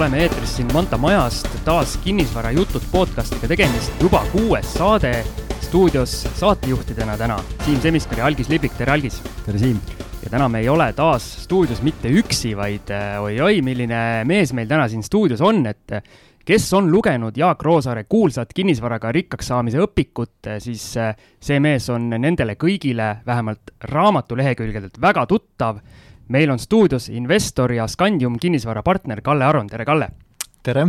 oleme eetris siin Manta majast taas kinnisvarajutud podcastiga tegemist, juba kuues saade stuudios saatejuhtidena täna Siim Semiskar ja Algis Liblik, tere Algis! tere Siim! ja täna me ei ole taas stuudios mitte üksi, vaid oi-oi, milline mees meil täna siin stuudios on, et kes on lugenud Jaak Roosaare kuulsat kinnisvaraga rikkaks saamise õpikut, siis see mees on nendele kõigile vähemalt raamatu lehekülgedelt väga tuttav meil on stuudios investor ja Scandium kinnisvarapartner Kalle Aron, tere Kalle! tere!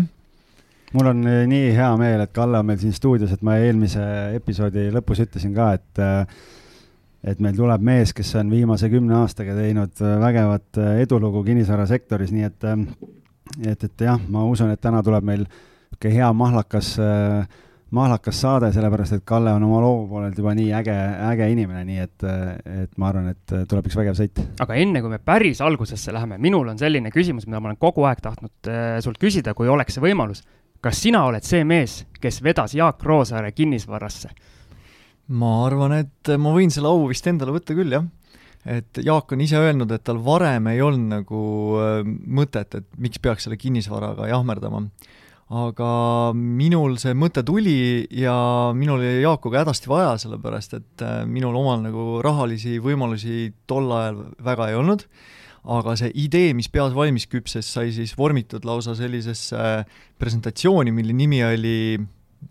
mul on eh, nii hea meel, et Kalle on meil siin stuudios, et ma eelmise episoodi lõpus ütlesin ka, et eh, et meil tuleb mees, kes on viimase kümne aastaga teinud eh, vägevat edulugu kinnisvarasektoris, nii et et, et jah, ma usun, et täna tuleb meil niisugune hea mahlakas äh, mahlakas saade, sellepärast et Kalle on oma loo poolelt juba nii äge, äge inimene, nii et, et ma arvan, et tuleb üks vägev sõit. aga enne, kui me päris algusesse läheme, minul on selline küsimus, mida ma olen kogu aeg tahtnud äh, sult küsida, kui oleks see võimalus. kas sina oled see mees, kes vedas Jaak Roosaare kinnisvarasse? ma arvan, et ma võin selle au vist endale võtta küll, jah et Jaak on ise öelnud, et tal varem ei olnud nagu äh, mõtet, et miks peaks selle kinnisvaraga jahmerdama aga minul see mõte tuli ja minul oli Jaakuga hädasti vaja, sellepärast et äh, minul omal nagu rahalisi võimalusi tol ajal väga ei olnud, aga see idee, mis peas valmis küpses, sai siis vormitud lausa sellisesse presentatsiooni, mille nimi oli,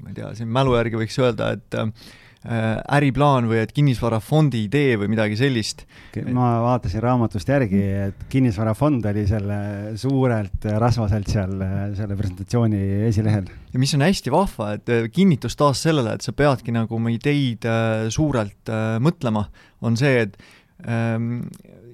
ma ei tea, siin mälu järgi võiks öelda, et äh, Äh, äriplaan või et kinnisvarafondi idee või midagi sellist. ma vaatasin raamatust järgi, et kinnisvarafond oli selle suurelt rasvaselt seal selle presentatsiooni esilehel. ja mis on hästi vahva, et äh, kinnitus taas sellele, et sa peadki nagu oma ideid äh, suurelt mõtlema, on see, et ähm,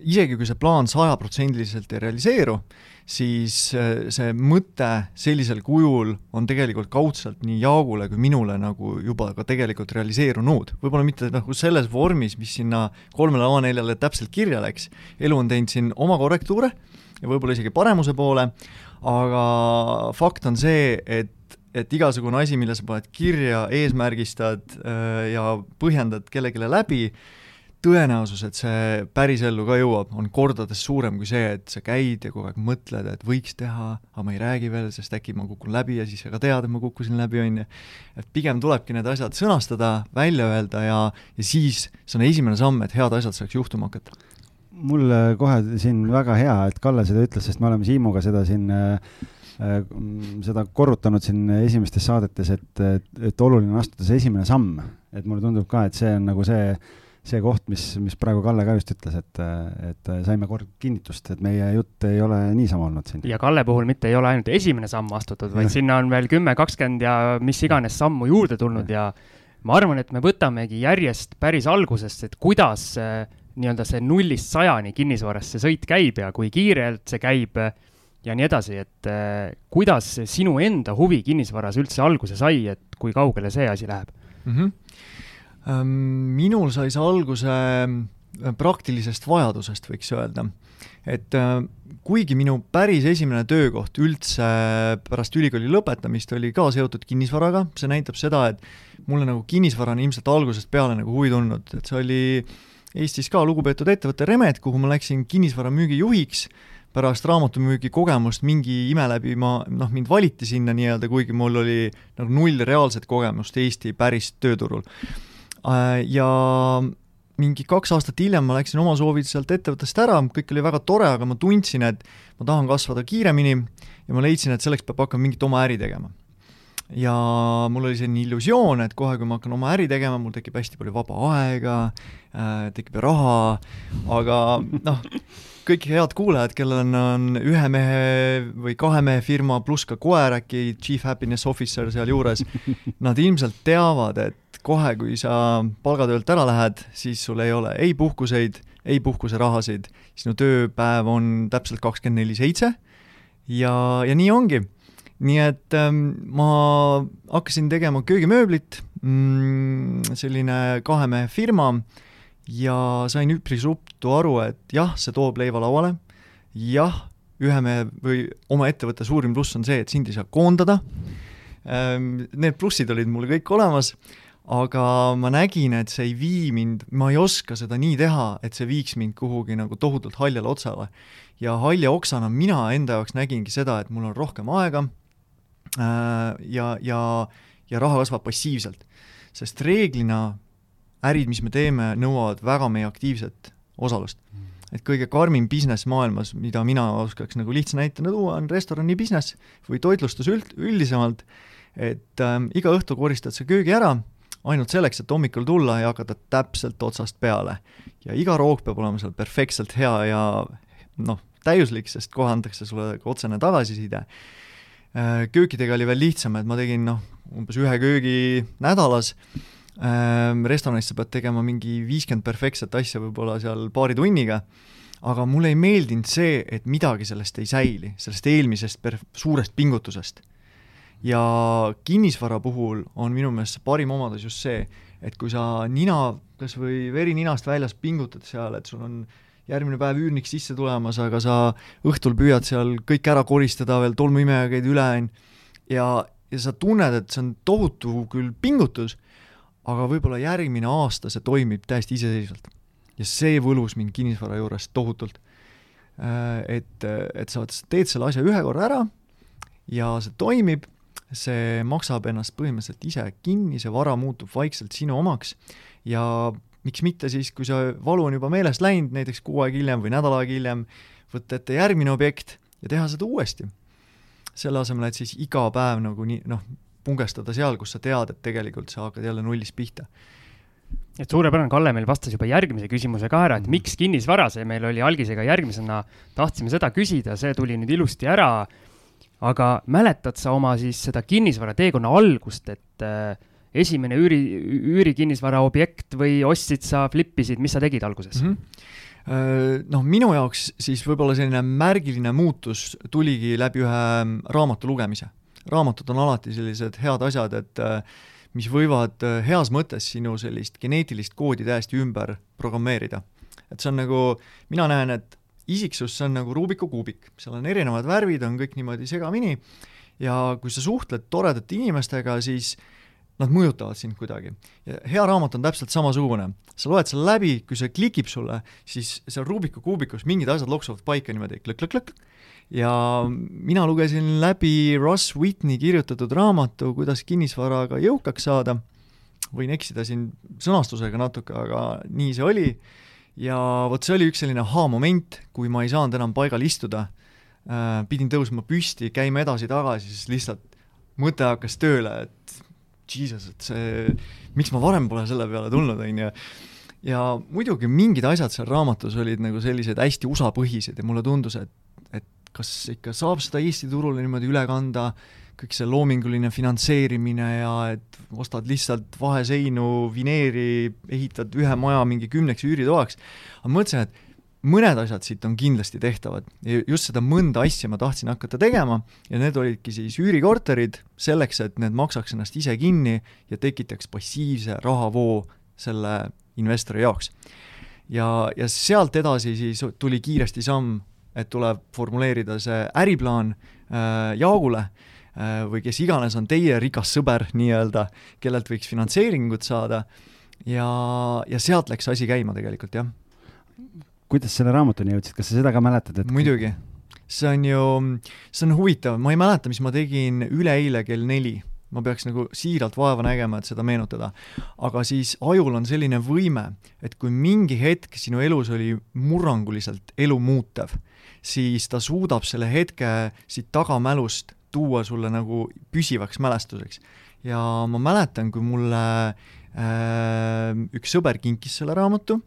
isegi kui see plaan sajaprotsendiliselt ei realiseeru, siis äh, see mõte sellisel kujul on tegelikult kaudselt nii Jaagule kui minule nagu juba ka tegelikult realiseerunud. võib-olla mitte nagu selles vormis, mis sinna kolmele A4-le täpselt kirja läks, elu on teinud siin oma korrektuure ja võib-olla isegi paremuse poole, aga fakt on see, et et igasugune asi, mille sa paned kirja, eesmärgistad äh, ja põhjendad kellelegi läbi, tõenäosus, et see pärisellu ka jõuab, on kordades suurem kui see, et sa käid ja kogu aeg mõtled, et võiks teha, aga ma ei räägi veel, sest äkki ma kukun läbi ja siis sa ka tead, et ma kukkusin läbi, on ju. et pigem tulebki need asjad sõnastada, välja öelda ja, ja siis see on esimene samm, et head asjad saaks juhtuma hakata. mul kohe siin väga hea, et Kalle seda ütles, sest me oleme Siimuga seda siin äh, äh seda korrutanud siin esimestes saadetes, et, et, oluline on astuda see esimene samm, et mulle tundub ka, et see on nagu see see koht, mis, mis praegu Kalle ka just ütles, et, et saime kord kinnitust, et meie jutt ei ole niisama olnud siin. ja Kalle puhul mitte ei ole ainult esimene samm astutud, vaid sinna on veel kümme, kakskümmend ja mis iganes sammu juurde tulnud ja ma arvan, et me võtamegi järjest päris algusest, et kuidas nii-öelda see nullist sajani kinnisvaras see sõit käib ja kui kiirelt see käib ja nii edasi, et kuidas sinu enda huvi kinnisvaras üldse alguse sai, et kui kaugele see asi läheb mm? -hmm minul sai see alguse äh, praktilisest vajadusest, võiks öelda. et äh, kuigi minu päris esimene töökoht üldse pärast ülikooli lõpetamist oli ka seotud kinnisvaraga, see näitab seda, et mulle nagu kinnisvara on ilmselt algusest peale nagu huvi tundnud, et see oli Eestis ka lugupeetud ettevõte Remet, kuhu ma läksin kinnisvara müügijuhiks, pärast raamatumüügi kogemust mingi ime läbi ma, noh, mind valiti sinna nii-öelda, kuigi mul oli nagu null reaalset kogemust Eesti päris tööturul ja mingi kaks aastat hiljem ma läksin oma soovil sealt ettevõttest ära, kõik oli väga tore, aga ma tundsin, et ma tahan kasvada kiiremini ja ma leidsin, et selleks peab hakkama mingit oma äri tegema. ja mul oli selline illusioon, et kohe, kui ma hakkan oma äri tegema, mul tekib hästi palju vaba aega äh,, tekib raha, aga noh, kõik head kuulajad, kellel on, on ühe mehe või kahe mehe firma pluss ka koer äkki, chief happiness officer sealjuures, nad ilmselt teavad, et kohe, kui sa palgatöölt ära lähed, siis sul ei ole ei puhkuseid, ei puhkuserahasid, sinu tööpäev on täpselt kakskümmend neli seitse. Ja, ja nii ongi. nii et ähm, ma hakkasin tegema köögimööblit mm,, selline kahe mehe firma, ja sain üpris ruttu aru, et jah, see toob leiva lauale, jah, ühe mehe või oma ettevõtte suurim pluss on see, et sind ei saa koondada. Ähm,, need plussid olid mul kõik olemas aga ma nägin, et see ei vii mind, ma ei oska seda nii teha, et see viiks mind kuhugi nagu tohutult haljale otsale. ja halja oksana mina enda jaoks nägingi seda, et mul on rohkem aega äh, ja, ja, ja raha kasvab passiivselt. sest reeglina ärid, mis me teeme, nõuavad väga meie aktiivset osalust. et kõige karmim business maailmas, mida mina oskaks nagu lihtsa näitena tuua, on restorani business või toitlustus üld, üldisemalt, et äh, iga õhtu koristad sa köögi ära ainult selleks, et hommikul tulla ja hakata täpselt otsast peale. ja iga roog peab olema seal perfektselt hea ja noh, täiuslik, sest kohe antakse sulle ka otsene tagasiside. Äh, köökidega oli veel lihtsam, et ma tegin noh, umbes ühe köögi nädalas, ähm, restoranis sa pead tegema mingi viiskümmend perfektset asja võib-olla seal paari tunniga, aga mulle ei meeldinud see, et midagi sellest ei säili, sellest eelmisest per-, suurest pingutusest ja kinnisvara puhul on minu meelest see parim omadus just see, et kui sa nina, kas või veri ninast väljas pingutad seal, et sul on järgmine päev üürnik sisse tulemas, aga sa õhtul püüad seal kõik ära koristada, veel tolmuimeja käid üle, on ja, ja sa tunned, et see on tohutu küll pingutus, aga võib-olla järgmine aasta see toimib täiesti iseseisvalt. ja see võlus mind kinnisvara juures tohutult. Äh, et, et sa teed selle asja ühe korra ära ja see toimib see maksab ennast põhimõtteliselt ise kinni, see vara muutub vaikselt sinu omaks ja miks mitte siis, kui see valu on juba meelest läinud, näiteks kuu aega hiljem või nädal aega hiljem, võtta ette järgmine objekt ja teha seda uuesti. selle asemel, et siis iga päev nagu nii, noh, pungestada seal, kus sa tead, et tegelikult sa hakkad jälle nullist pihta. Et suurepärane, Kalle meil vastas juba järgmise küsimuse ka ära, et miks kinnisvara, see meil oli algisega järgmisena, tahtsime seda küsida, see tuli nüüd ilusti ära aga mäletad sa oma siis seda kinnisvarateekonna algust, et äh, esimene üüri, üürikinnisvara objekt või ostsid sa, flippisid, mis sa tegid alguses mm? -hmm noh, minu jaoks siis võib-olla selline märgiline muutus tuligi läbi ühe mm, raamatu lugemise. raamatud on alati sellised head asjad, et äh, mis võivad äh, heas mõttes sinu sellist geneetilist koodi täiesti ümber programmeerida. et see on nagu, mina näen, et isiksus, see on nagu Rubiku kuubik, seal on erinevad värvid, on kõik niimoodi segamini. ja kui sa suhtled toredate inimestega, siis nad mõjutavad sind kuidagi. hea raamat on täpselt samasugune. sa loed selle läbi, kui see klikib sulle, siis seal Rubiku kuubikus mingid asjad loksuvad paika niimoodi klõkk-klõkk-klõkk ja mina lugesin läbi Ross Whitney kirjutatud raamatu Kuidas kinnisvaraga jõukaks saada, võin eksida siin sõnastusega natuke, aga nii see oli ja vot see oli üks selline ahaa-moment, kui ma ei saanud enam paigal istuda äh,, pidin tõusma püsti, käima edasi-tagasi, siis lihtsalt mõte hakkas tööle, et jesus, et see, miks ma varem pole selle peale tulnud, on ju. ja muidugi mingid asjad seal raamatus olid nagu sellised hästi USA-põhised ja mulle tundus, et, et kas ikka saab seda Eesti turule niimoodi üle kanda kõik see loominguline finantseerimine ja et ostad lihtsalt vaheseinu, vineeri, ehitad ühe maja mingi kümneks üüritoaks, aga mõtlesin, et mõned asjad siit on kindlasti tehtavad ja just seda mõnda asja ma tahtsin hakata tegema ja need olidki siis üürikorterid selleks, et need maksaks ennast ise kinni ja tekitaks passiivse rahavoo selle investori jaoks. ja, ja sealt edasi siis tuli kiiresti samm, et tuleb formuleerida see äriplaan äh, Jaagule äh, või kes iganes on teie rikas sõber nii-öelda, kellelt võiks finantseeringut saada. Ja, ja sealt läks asi käima tegelikult, jah. kuidas selle raamatuni jõudsid, kas sa seda ka mäletad, et muidugi, see on ju, see on huvitav, ma ei mäleta, mis ma tegin üleeile kell neli. Ma peaks nagu siiralt vaeva nägema, et seda meenutada. aga siis ajul on selline võime, et kui mingi hetk sinu elus oli murranguliselt elu muutev, siis ta suudab selle hetke siit tagamälust tuua sulle nagu püsivaks mälestuseks. ja ma mäletan, kui mulle äh, üks sõber kinkis selle raamatu,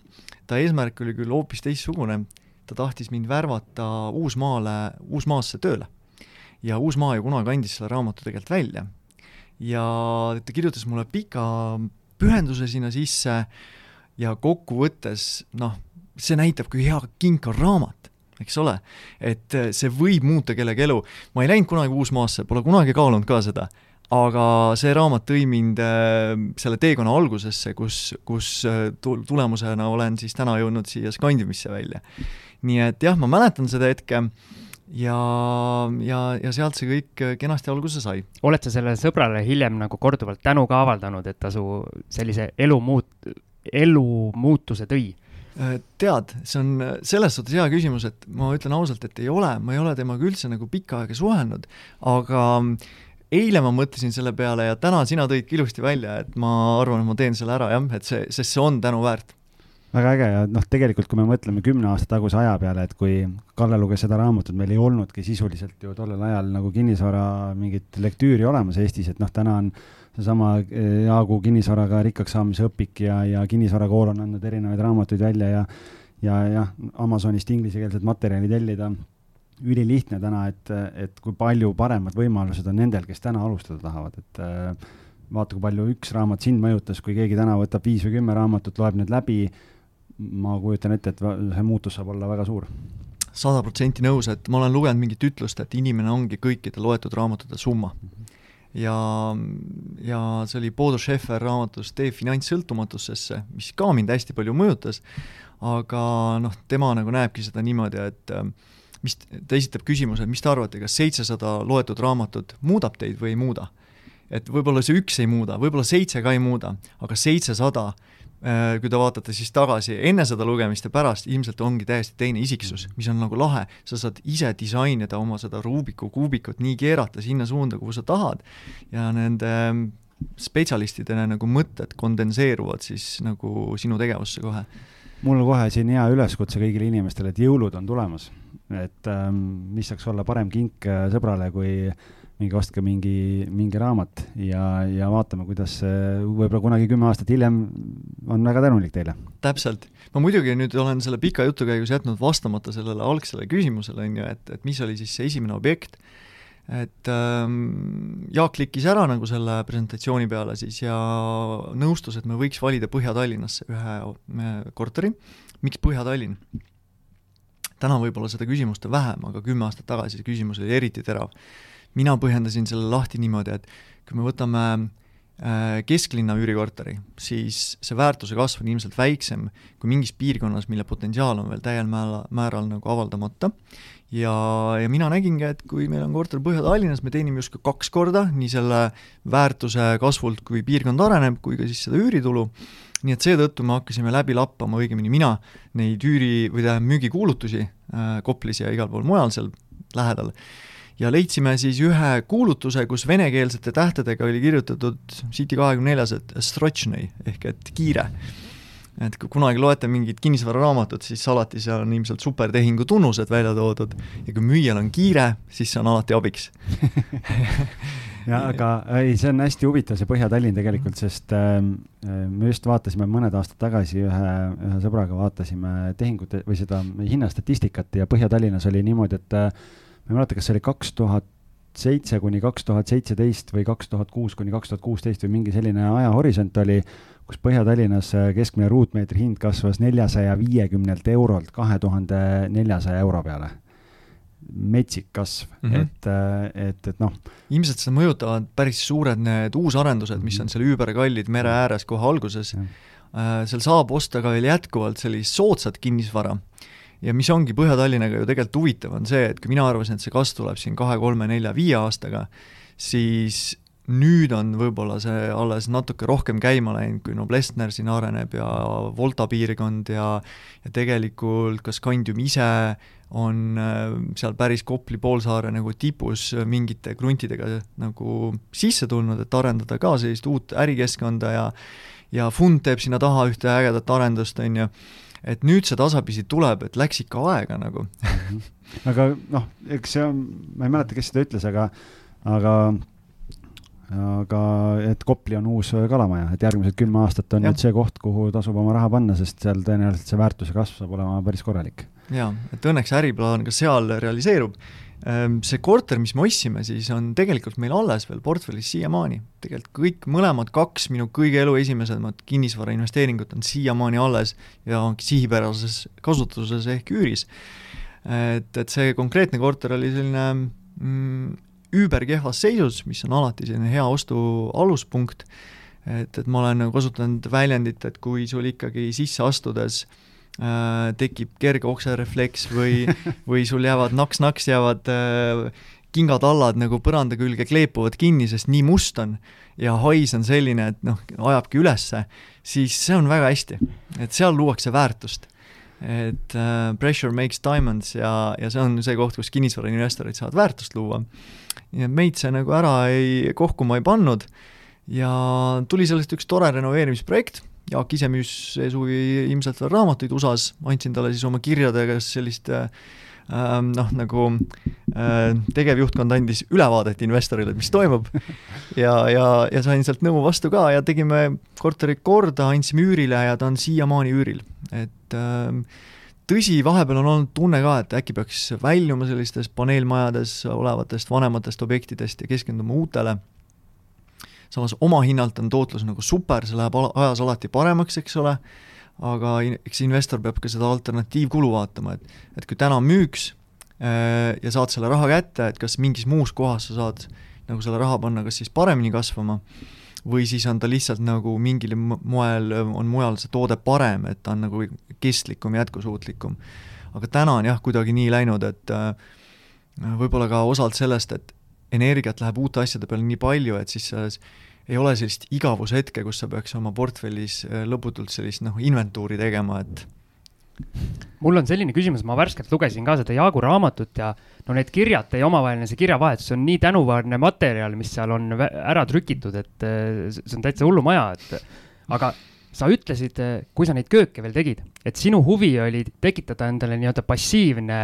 ta eesmärk oli küll hoopis teistsugune, ta tahtis mind värvata Uusmaale, Uusmaasse tööle. ja Uusmaa ju kunagi andis selle raamatu tegelikult välja. ja ta kirjutas mulle pika pühenduse sinna sisse ja kokkuvõttes noh, see näitab, kui hea kink on raamat eks ole. et äh, see võib muuta kellegi elu. ma ei läinud kunagi Uusmaasse, pole kunagi kaalunud ka seda, aga see raamat tõi mind äh, selle teekonna algusesse, kus, kus äh, tulemusena olen siis täna jõudnud siia Skandinavisse välja. nii et jah, ma mäletan seda hetke ja, ja, ja sealt see kõik kenasti alguse sai. oled sa sellele sõbrale hiljem nagu korduvalt tänu ka avaldanud, et ta su sellise elu muut-, elumuutuse tõi? Äh, tead, see on selles suhtes hea küsimus, et ma ütlen ausalt, et ei ole, ma ei ole temaga üldse nagu pikka aega suhelnud, aga eile ma mõtlesin selle peale ja täna sina tõidki ilusti välja, et ma arvan, et ma teen selle ära jah, et see, sest see on tänuväärt. Väga äge ja noh, tegelikult kui me mõtleme kümne aasta taguse aja peale, et kui Kalle luges seda raamatut, meil ei olnudki sisuliselt ju tollel ajal nagu kinnisvara mingit lektüüri olemas Eestis, et noh, täna on seesama eh, Jaagu kinnisvaraga rikkaks saamise õpik ja, ja Kinnisvarakool on andnud erinevaid raamatuid välja ja ja jah, Amazonist inglisekeelset materjali tellida, ülilihtne täna, et, et kui palju paremad võimalused on nendel, kes täna alustada tahavad, et äh, vaata, kui palju üks raamat sind mõjutas, kui keegi täna võtab viis või kümme raamatut, loeb need läbi, ma kujutan ette, et see muutus saab olla väga suur sada protsenti nõus, et ma olen lugenud mingit ütlust, et inimene ongi kõikide loetud raamatute summa mm. -hmm ja, ja see oli Bodo Schäfer raamatus Tee finantssõltumatusesse, mis ka mind hästi palju mõjutas, aga noh, tema nagu näebki seda niimoodi, et äh, mis, ta esitab küsimuse, et mis te arvate, kas seitsesada loetud raamatut muudab teid või ei muuda? et võib-olla see üks ei muuda, võib-olla seitse ka ei muuda, aga seitsesada Äh, kui te vaatate siis tagasi enne seda lugemist ja pärast, ilmselt ongi täiesti teine isiksus, mis on nagu lahe, sa saad ise disainida oma seda Rubiku kuubikut nii keerata sinna suunda, kuhu sa tahad ja nende ähm, spetsialistidena nagu mõtted kondenseeruvad siis nagu sinu tegevusse kohe. mul kohe siin hea üleskutse kõigile inimestele, et jõulud on tulemas, et ähm, mis saaks olla parem kink äh, sõbrale, kui äh, minge ostke mingi, mingi raamat ja, ja vaatame, kuidas võib-olla kunagi kümme aastat hiljem on väga tänulik teile. täpselt. ma muidugi nüüd olen selle pika jutu käigus jätnud vastamata sellele algsele küsimusele, on ju, et, et mis oli siis see esimene objekt, et ähm, Jaak klikkis ära nagu selle presentatsiooni peale siis ja nõustus, et me võiks valida Põhja-Tallinnasse ühe korteri. miks Põhja-Tallinn? täna võib-olla seda küsimust on vähem, aga kümme aastat tagasi see küsimus oli eriti terav mina põhjendasin selle lahti niimoodi, et kui me võtame äh, kesklinna üürikorteri, siis see väärtuse kasv on ilmselt väiksem kui mingis piirkonnas, mille potentsiaal on veel täiel määral, määral nagu avaldamata. ja, ja mina nägingi, et kui meil on korter Põhja-Tallinnas, me teenime justkui kaks korda nii selle väärtuse kasvult, kui piirkond areneb, kui ka siis seda üüritulu, nii et seetõttu me hakkasime läbi lappama, õigemini mina, neid üüri või tähendab müügikuulutusi äh, Koplis ja igal pool mujal seal lähedal ja leidsime siis ühe kuulutuse, kus venekeelsete tähtedega oli kirjutatud City kahekümne neljas, et stročnõi ehk et kiire. et kui kunagi loete mingit kinnisvararaamatut, siis alati seal on ilmselt supertehingu tunnused välja toodud ja kui müüjal on kiire, siis see on alati abiks ja aga ei, see on hästi huvitav, see Põhja-Tallinn tegelikult, sest äh, me just vaatasime mõned aastad tagasi ühe, ühe sõbraga vaatasime tehingute või seda hinnastatistikat ja Põhja-Tallinnas oli niimoodi, et äh, ma ei mäleta, kas see oli kaks tuhat seitse kuni kaks tuhat seitseteist või kaks tuhat kuus kuni kaks tuhat kuusteist või mingi selline ajahorisont oli, kus Põhja-Tallinnas keskmine ruutmeetri hind kasvas neljasaja viiekümnelt eurolt kahe tuhande neljasaja euro peale. metsik kasv mm, -hmm. et, et, et noh. ilmselt seda mõjutavad päris suured need uusarendused, mis on seal üüberkallid mere ääres kohe alguses. Äh, seal saab osta ka veel jätkuvalt sellist soodsat kinnisvara ja mis ongi Põhja-Tallinnaga ju tegelikult huvitav, on see, et kui mina arvasin, et see kasv tuleb siin kahe, kolme, nelja, viie aastaga, siis nüüd on võib-olla see alles natuke rohkem käima läinud, kui Noblessner siin areneb ja Volta piirkond ja ja tegelikult ka Scandium ise on äh, seal päris Kopli poolsaare nagu tipus mingite kruntidega nagu sisse tulnud, et arendada ka sellist uut ärikeskkonda ja ja Fund teeb sinna taha ühte ägedat arendust, on ju et nüüd see tasapisi tuleb, et läks ikka aega nagu aga noh, eks see on, ma ei mäleta, kes seda ütles, aga, aga aga et Kopli on uus kalamaja, et järgmised kümme aastat on ja. nüüd see koht, kuhu tasub oma raha panna, sest seal tõenäoliselt see väärtuse kasv saab olema päris korralik. jaa, et õnneks äriplaan ka seal realiseerub see korter, mis me ostsime, siis on tegelikult meil alles veel portfellis siiamaani. tegelikult kõik, mõlemad kaks minu kõige elu esimesed kinnisvarainvesteeringut on siiamaani alles ja sihipärases kasutuses ehk üüris. et, et see konkreetne korter oli selline mm, üüberkehvas seisus, mis on alati selline hea ostu aluspunkt, et, et ma olen kasutanud väljendit, et kui sul ikkagi sisse astudes äh, tekib kerge okserefleks või, või sul jäävad naks-naks jäävad äh, kingatallad nagu põranda külge kleepuvad kinni, sest nii must on ja hais on selline, et noh, ajabki ülesse, siis see on väga hästi. et seal luuakse väärtust. et uh, pressure makes diamonds ja, ja see on see koht, kus kinnisvarainvestorid saavad väärtust luua. et meid see nagu ära ei, kohkuma ei pannud ja tuli sellest üks tore renoveerimisprojekt, Jaak ise müüs see suvi ilmselt veel raamatuid USA-s, andsin talle siis oma kirjadega sellist äh, ähm, noh, nagu äh, tegevjuhtkond andis ülevaadet investorile, mis toimub. Ja, ja, ja sain sealt nõu vastu ka ja tegime korteri korda, andsime üürile ja ta on siiamaani üüril, et ähm, tõsi, vahepeal on olnud tunne ka, et äkki peaks väljuma sellistest paneelmajades olevatest vanematest objektidest ja keskenduma uutele samas oma hinnalt on tootlus nagu super, see läheb ajas alati paremaks, eks ole, aga eks investor peab ka seda alternatiivkulu vaatama, et, et kui täna müüks äh, ja saad selle raha kätte, et kas mingis muus kohas sa saad nagu selle raha panna kas siis paremini kasvama või siis on ta lihtsalt nagu mingil moel, on mujal see toode parem, et ta on nagu kestlikum, jätkusuutlikum. aga täna on jah, kuidagi nii läinud, et äh, võib-olla ka osalt sellest, et energiat läheb uute asjade peale nii palju, et siis selles ei ole sellist igavushetke, kus sa peaks oma portfellis äh, lõputult sellist noh, inventuuri tegema, et mul on selline küsimus, ma värskelt lugesin ka seda Jaagu raamatut ja no need kirjad, teie omavaheline see kirjavahetus on nii tänuväärne materjal, mis seal on ära trükitud, et äh, see on täitsa hullumaja, et aga sa ütlesid, äh, kui sa neid kööke veel tegid, et sinu huvi oli tekitada endale nii-öelda passiivne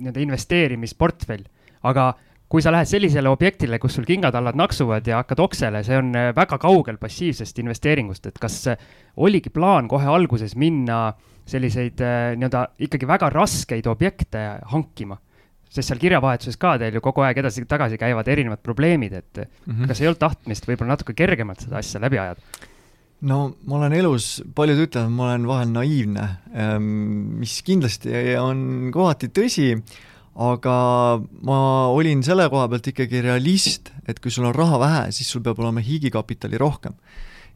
nii-öelda investeerimisportfell, aga kui sa lähed sellisele objektile, kus sul kingatallad naksuvad ja hakkad oksele, see on äh, väga kaugel passiivsest investeeringust, et kas äh, oligi plaan kohe alguses minna selliseid äh, nii-öelda ikkagi väga raskeid objekte hankima? sest seal kirjavahetuses ka teil ju kogu aeg edasi-tagasi käivad erinevad probleemid, et mm -hmm. kas ei olnud tahtmist võib-olla natuke kergemalt seda asja läbi ajada? no ma olen elus, paljud ütlevad, ma olen vahel naiivne, ehm, mis kindlasti on kohati tõsi aga ma olin selle koha pealt ikkagi realist, et kui sul on raha vähe, siis sul peab olema higikapitali rohkem.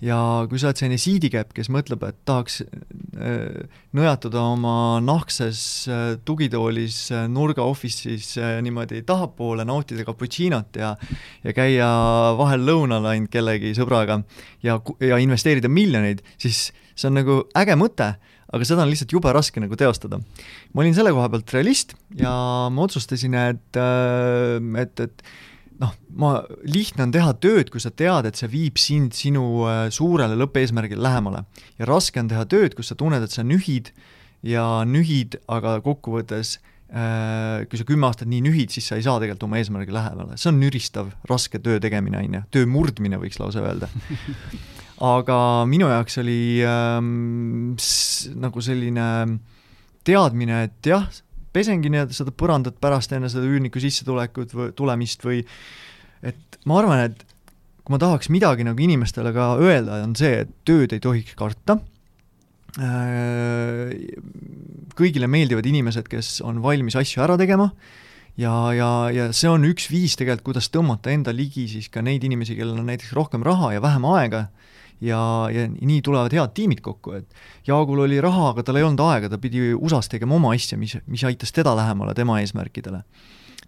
ja kui sa oled selline siidikäpp, kes mõtleb, et tahaks äh, nõjatuda oma nahkses äh, tugitoolis äh, nurga office'is niimoodi tahapoole, nautida cappuccinot ja ja käia vahel lõunal ainult kellegi sõbraga ja, ja investeerida miljoneid, siis see on nagu äge mõte aga seda on lihtsalt jube raske nagu teostada. ma olin selle koha pealt realist ja ma otsustasin, et, äh, et, et noh, ma, lihtne on teha tööd, kui sa tead, et see viib sind sinu äh, suurele lõppeesmärgile lähemale. ja raske on teha tööd, kus sa tunned, et sa nühid ja nühid, aga kokkuvõttes äh, kui sa kümme aastat nii nühid, siis sa ei saa tegelikult oma eesmärgi lähemale, see on nüristav, raske töö tegemine, on ju, töö murdmine, võiks lausa öelda aga minu jaoks oli ähm, nagu selline teadmine, et jah, pesengi nii-öelda seda põrandat pärast enne seda üürniku sissetulekut või tulemist või et ma arvan, et kui ma tahaks midagi nagu inimestele ka öelda, on see, et tööd ei tohiks karta. Äh,, kõigile meeldivad inimesed, kes on valmis asju ära tegema ja, ja, ja see on üks viis tegelikult, kuidas tõmmata enda ligi siis ka neid inimesi, kellel on näiteks rohkem raha ja vähem aega ja, ja nii tulevad head tiimid kokku, et Jaagul oli raha, aga tal ei olnud aega, ta pidi USA-s tegema oma asja, mis, mis aitas teda lähemale tema eesmärkidele.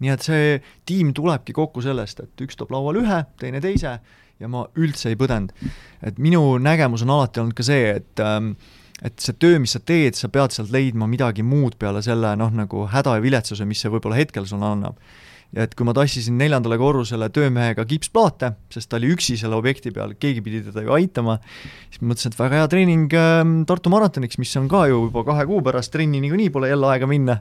nii et see tiim tulebki kokku sellest, et üks toob lauale ühe, teine teise ja ma üldse ei põdenud. et minu nägemus on alati olnud ka see, et ähm, et see töö, mis sa teed, sa pead sealt leidma midagi muud peale selle noh, nagu häda ja viletsuse, mis see võib-olla hetkel sulle annab et kui ma tassisin neljandale korrusele töömehega kipsplaate, sest ta oli üksi selle objekti peal, keegi pidi teda ju aitama, siis mõtlesin, et väga hea treening äh, Tartu maratoniks, mis on ka ju juba kahe kuu pärast, trenni niikuinii pole jälle aega minna.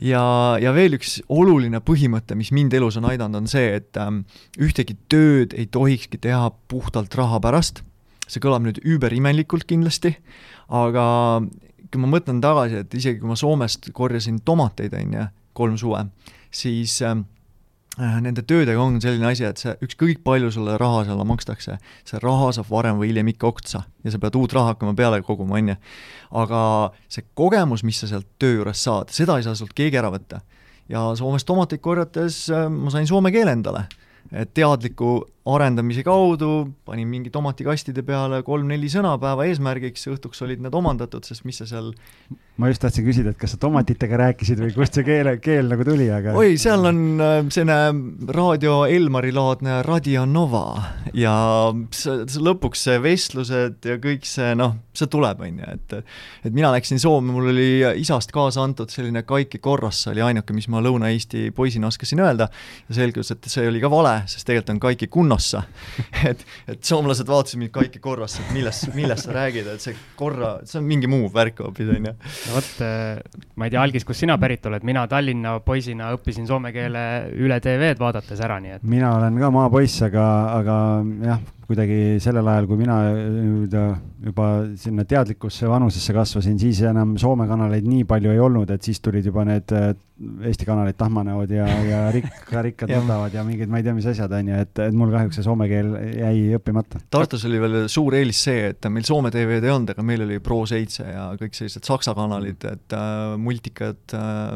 ja, ja veel üks oluline põhimõte, mis mind elus on aidanud, on see, et ähm, ühtegi tööd ei tohikski teha puhtalt raha pärast, see kõlab nüüd üüberimelikult kindlasti, aga kui ma mõtlen tagasi, et isegi kui ma Soomest korjasin tomateid, on ju, kolm suve, siis ähm, äh, nende töödega on selline asi, et see ükskõik palju sulle raha seal makstakse, see raha saab varem või hiljem ikka otsa ja sa pead uut raha hakkama peale koguma, on ju. aga see kogemus, mis sa sealt töö juures saad, seda ei saa sult keegi ära võtta. ja Soomes tomateid korjates äh, ma sain soome keele endale, teadliku arendamise kaudu, panin mingi tomatikastide peale kolm-neli sõna päeva eesmärgiks, õhtuks olid need omandatud, sest mis sa seal ma just tahtsin küsida, et kas sa tomatitega rääkisid või kust see keele, keel nagu tuli, aga oi, seal on äh, selline raadio Elmari laadne Radio Nova ja see, see lõpuks see vestlused ja kõik see noh, see tuleb, on ju, et et mina läksin Soome, mul oli isast kaasa antud selline Kaiki Korrassa oli ainuke, mis ma Lõuna-Eesti poisina oskasin öelda ja selgus, et see oli ka vale, sest tegelikult on Kaiki Kunnas Konnossa et, et soomlased vaatasid mind Kaiki Korrasse, et millest, millest sa räägid, et see korra, see on mingi muu värk hoopis, on ju. no vot, äh, ma ei tea, Algis, kust sina pärit oled, mina Tallinna poisina õppisin soome keele üle TV-d vaadates ära, nii et. mina olen ka maapoiss, aga, aga jah kuidagi sellel ajal, kui mina nii-öelda juba sinna teadlikkusse vanusesse kasvasin, siis enam Soome kanaleid nii palju ei olnud, et siis tulid juba need äh, Eesti kanalid, Tahmanäod ja, ja Rikka, Rikkad nutavad ja mingid, ma ei tea, mis asjad, on ju, et, et mul kahjuks see soome keel jäi õppimata. Tartus oli veel suur eelis see, et meil Soome TV-d ei olnud, aga meil oli Pro7 ja kõik sellised saksa kanalid, et äh, multikad äh,,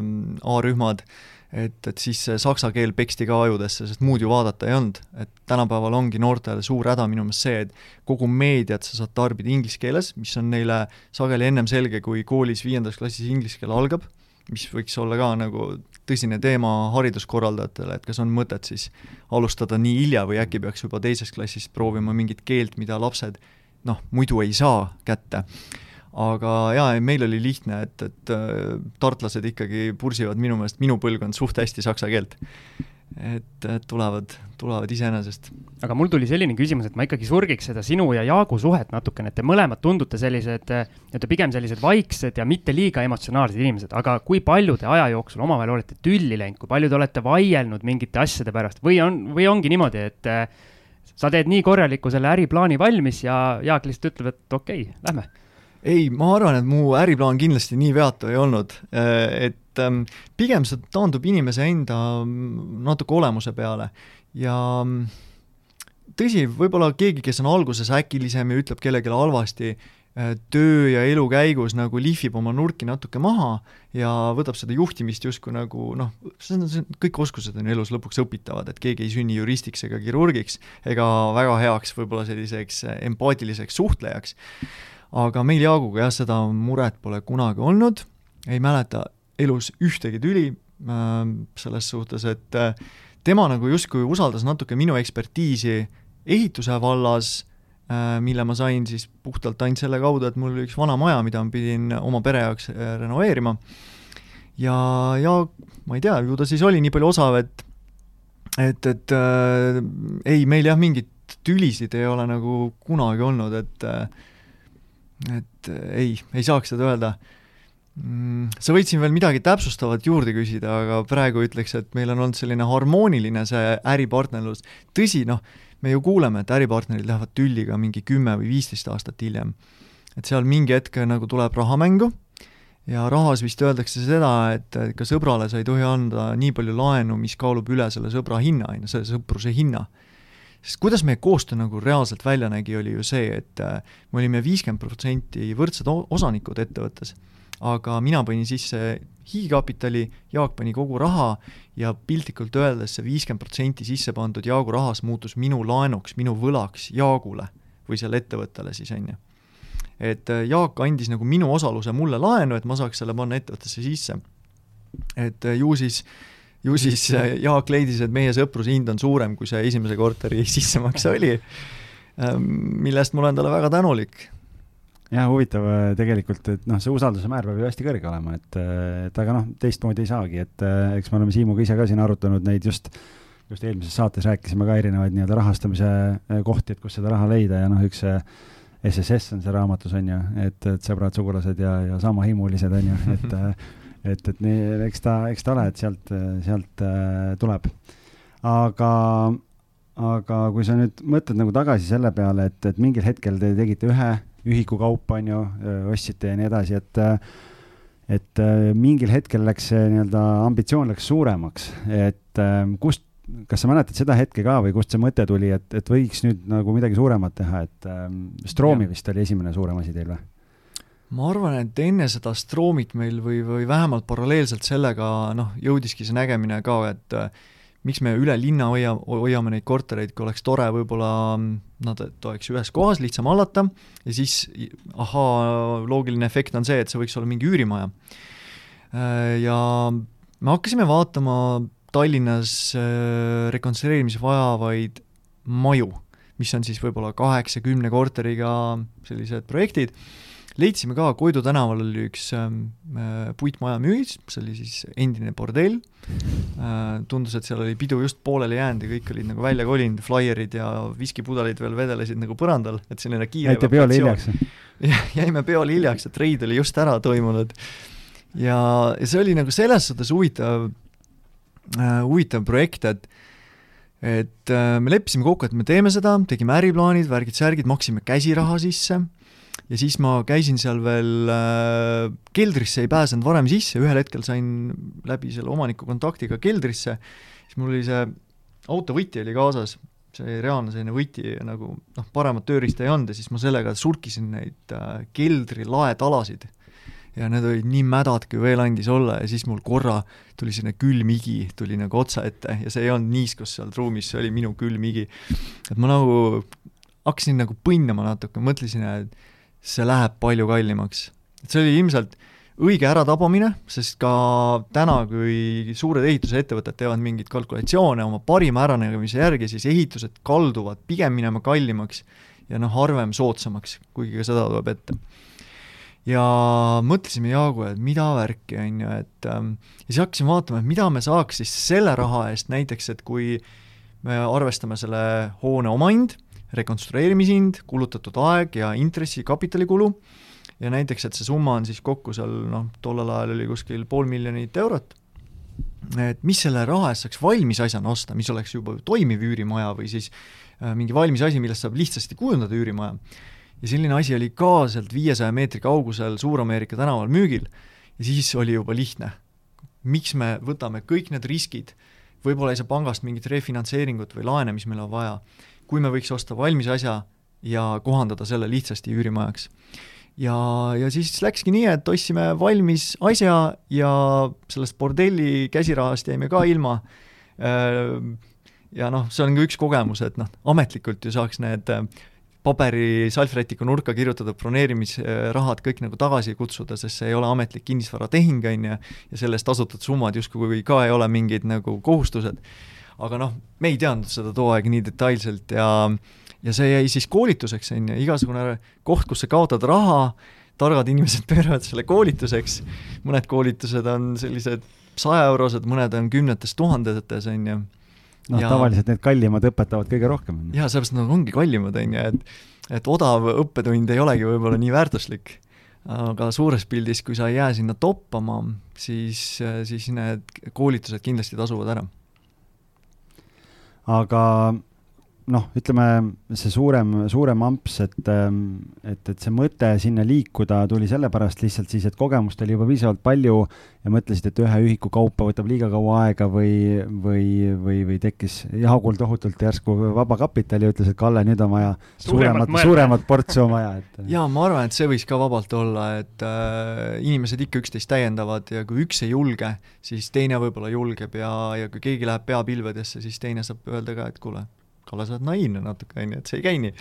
A-rühmad äh,, et, et siis see saksa keel peksti ka ajudesse, sest muud ju vaadata ei olnud. et tänapäeval ongi noortele suur häda minu meelest see, et kogu meediat sa saad tarbida inglise keeles, mis on neile sageli ennem selge, kui koolis viiendas klassis inglise keel algab, mis võiks olla ka nagu tõsine teema hariduskorraldajatele, et kas on mõtet siis alustada nii hilja või äkki peaks juba teisest klassist proovima mingit keelt, mida lapsed noh, muidu ei saa kätte aga jaa, meil oli lihtne, et, et äh, tartlased ikkagi pursivad minu meelest, minu põlvkond suht hästi saksa keelt. et, et tulevad, tulevad iseenesest. aga mul tuli selline küsimus, et ma ikkagi surgiks seda sinu ja Jaagu suhet natukene, et te mõlemad tundute sellised, nii-öelda pigem sellised vaiksed ja mitte liiga emotsionaalsed inimesed, aga kui palju te aja jooksul omavahel olete tülli läinud, kui palju te olete vaielnud mingite asjade pärast või on, või ongi niimoodi, et äh, sa teed nii korraliku selle äriplaani valmis ja Jaak lihtsalt ütleb, et okei okay,, lähme ei, ma arvan, et mu äriplaan kindlasti nii veatu ei olnud, äh, et ähm, pigem see taandub inimese enda mm, natuke olemuse peale. Ja mm, tõsi, võib-olla keegi, kes on alguses äkilisem ja ütleb kellelegi halvasti, äh, töö ja elu käigus nagu lihvib oma nurki natuke maha ja võtab seda juhtimist justkui nagu noh, see on, see on, kõik oskused on elus lõpuks õpitavad, et keegi ei sünni juristiks ega kirurgiks ega väga heaks võib-olla selliseks empaatiliseks suhtlejaks aga meil Jaaguga jah, seda muret pole kunagi olnud, ei mäleta elus ühtegi tüli äh, selles suhtes, et äh, tema nagu justkui usaldas natuke minu ekspertiisi ehituse vallas äh,, mille ma sain siis puhtalt ainult selle kaudu, et mul oli üks vana maja, mida ma pidin oma pere jaoks renoveerima. ja, ja ma ei tea, ju ta siis oli nii palju osav, et et, et äh, ei, meil jah, mingit tülisid ei ole nagu kunagi olnud, et äh, et äh, ei, ei saaks seda öelda mm,. sa võid siin veel midagi täpsustavat juurde küsida, aga praegu ütleks, et meil on olnud selline harmooniline see äripartnerlus. tõsi, noh, me ju kuuleme, et äripartnerid lähevad tülli ka mingi kümme või viisteist aastat hiljem. et seal mingi hetk nagu tuleb raha mängu ja rahas vist öeldakse seda, et ka sõbrale sa ei tohi anda nii palju laenu, mis kaalub üle selle sõbra hinna, on ju, selle sõpruse hinna sest kuidas meie koostöö nagu reaalselt välja nägi, oli ju see, et äh, me olime viiskümmend protsenti võrdsed osanikud ettevõttes, aga mina panin sisse hiigkapitali, Jaak pani kogu raha ja piltlikult öeldes see viiskümmend protsenti sisse pandud Jaagu rahas muutus minu laenuks, minu võlaks Jaagule või sellele ettevõttele siis, on ju. et äh, Jaak andis nagu minu osaluse mulle laenu, et ma saaks selle panna ettevõttesse sisse. et äh, ju siis äh, ju siis äh, Jaak leidis, et meie sõpruse hind on suurem, kui see esimese korteri sissemakse oli, ähm, millest ma olen talle väga tänulik. jah, huvitav äh, tegelikult, et noh, see usalduse määr peab ju hästi kõrge olema, et, äh, et aga noh, teistmoodi ei saagi, et eks me oleme Siimuga ise ka siin arutanud neid just, just eelmises saates rääkisime ka erinevaid nii-öelda rahastamise kohti, et kus seda raha leida ja noh, üks SSS on see raamatus, on ju, et, et sõbrad, sugulased ja, ja samahimulised, on ju, et et, et nii, eks ta, eks ta ole, et sealt, sealt äh, tuleb. aga, aga kui sa nüüd mõtled nagu tagasi selle peale, et, et mingil hetkel te tegite ühe ühiku kaupa, on ju, ostsite ja nii edasi, et et äh, mingil hetkel läks see nii-öelda ambitsioon läks suuremaks, et äh, kust, kas sa mäletad seda hetke ka või kust see mõte tuli, et, et võiks nüüd nagu midagi suuremat teha, et Stroomi vist oli esimene suurem asi teil või? Ma arvan, et enne seda Stroomit meil või, või vähemalt paralleelselt sellega noh, jõudiski see nägemine ka, et äh, miks me üle linna hoia, hoiame neid kortereid, kui oleks tore võib-olla nad, et oleks ühes kohas, lihtsam hallata ja siis ahaa, loogiline efekt on see, et see võiks olla mingi üürimaja. Ja me hakkasime vaatama Tallinnas äh, rekonstrueerimise vajavaid maju, mis on siis võib-olla kaheksa-kümne korteriga sellised projektid leidsime ka, Koidu tänaval oli üks ähm, äh, puitmaja müügis, see oli siis endine bordell äh,, tundus, et seal oli pidu just pooleli jäänud ja kõik olid nagu välja kolinud, flaierid ja viskipudelid veel vedelesid nagu põrandal, et selline kiire jäite peole hiljaks? jäime peole hiljaks, et reid oli just ära toimunud. ja, ja see oli nagu selles suhtes huvitav äh,, huvitav projekt, et et äh, me leppisime kokku, et me teeme seda, tegime äriplaanid, värgid-särgid, maksime käsiraha sisse ja siis ma käisin seal veel äh,, keldrisse ei pääsenud varem sisse, ühel hetkel sain läbi selle omaniku kontaktiga keldrisse, siis mul oli see autovõti oli kaasas, see reaalne selline võti nagu noh, paremat tööriista ei olnud ja siis ma sellega surkisin neid äh, keldri laetalasid ja need olid nii mädad, kui veel andis olla. Ja siis mul korra tuli selline külm higi, tuli nagu otsa ette. Ja see ei olnud niiskus seal ruumis, see oli minu külm higi. et ma nagu hakkasin nagu põnnama natuke, mõtlesin, et see läheb palju kallimaks. et see oli ilmselt õige äratabamine, sest ka täna, kui suured ehitusettevõtted teevad mingeid kalkulatsioone oma parima äranägemise järgi, siis ehitused kalduvad pigem minema kallimaks ja noh, harvem soodsamaks, kuigi ka seda tuleb ette. ja mõtlesime Jaagu, et mida värki, on ju, et ähm, ja siis hakkasime vaatama, et mida me saaks siis selle raha eest näiteks, et kui me arvestame selle hoone omahind rekonstrueerimishind, kulutatud aeg ja intressi, kapitalikulu, ja näiteks, et see summa on siis kokku seal noh, tollel ajal oli kuskil pool miljonit eurot, et mis selle raha eest saaks valmis asjana osta, mis oleks juba toimiv üürimaja või siis äh, mingi valmis asi, millest saab lihtsasti kujundada üürimaja. ja selline asi oli ka sealt viiesaja meetri kaugusel Suur-Ameerika tänaval müügil. Ja siis oli juba lihtne. miks me võtame kõik need riskid, võib-olla ei saa pangast mingit refinantseeringut või laene, mis meil on vaja kui me võiks osta valmis asja ja kohandada selle lihtsasti üürimajaks. ja, ja siis läkski nii, et ostsime valmis asja ja sellest bordelli käsirahast jäime ka ilma. ja noh, see on ka üks kogemus, et noh, ametlikult ju saaks need äh, paberi salvrätiku nurka kirjutatud broneerimisrahad kõik nagu tagasi kutsuda, sest see ei ole ametlik kinnisvaratehing, on ju, ja selle eest tasutud summad justkui ka ei ole mingid nagu kohustused aga noh, me ei teadnud seda too aeg nii detailselt ja ja see jäi siis koolituseks, on ju, igasugune koht, kus sa kaotad raha, targad inimesed pööravad selle koolituseks, mõned koolitused on sellised sajaeurosed, mõned on kümnetes tuhandetes, on ju. noh ja..., tavaliselt need kallimad õpetavad kõige rohkem. jaa, sellepärast nad ongi kallimad, on ju, et et odav õppetund ei olegi võib-olla nii väärtuslik. aga suures pildis, kui sa ei jää sinna toppama, siis, siis need koolitused kindlasti tasuvad ära aga noh, ütleme see suurem, suurem amps, et, ähm, et, et see mõte sinna liikuda tuli sellepärast lihtsalt siis, et kogemust oli juba piisavalt palju ja mõtlesid, et ühe ühiku kaupa võtab liiga kaua aega või, või, või, või tekkis Jaagul tohutult järsku vaba kapital ja ütles, et Kalle, nüüd on vaja suuremat, suuremat portsu on vaja, et. jaa, ma arvan, et see võiks ka vabalt olla, et äh, inimesed ikka üksteist täiendavad ja kui üks ei julge, siis teine võib-olla julgeb ja, ja kui keegi läheb pea pilvedesse, siis teine saab öelda ka, et kuule Kalle, sa oled naiivne natuke, on ju, et see ei käi nii.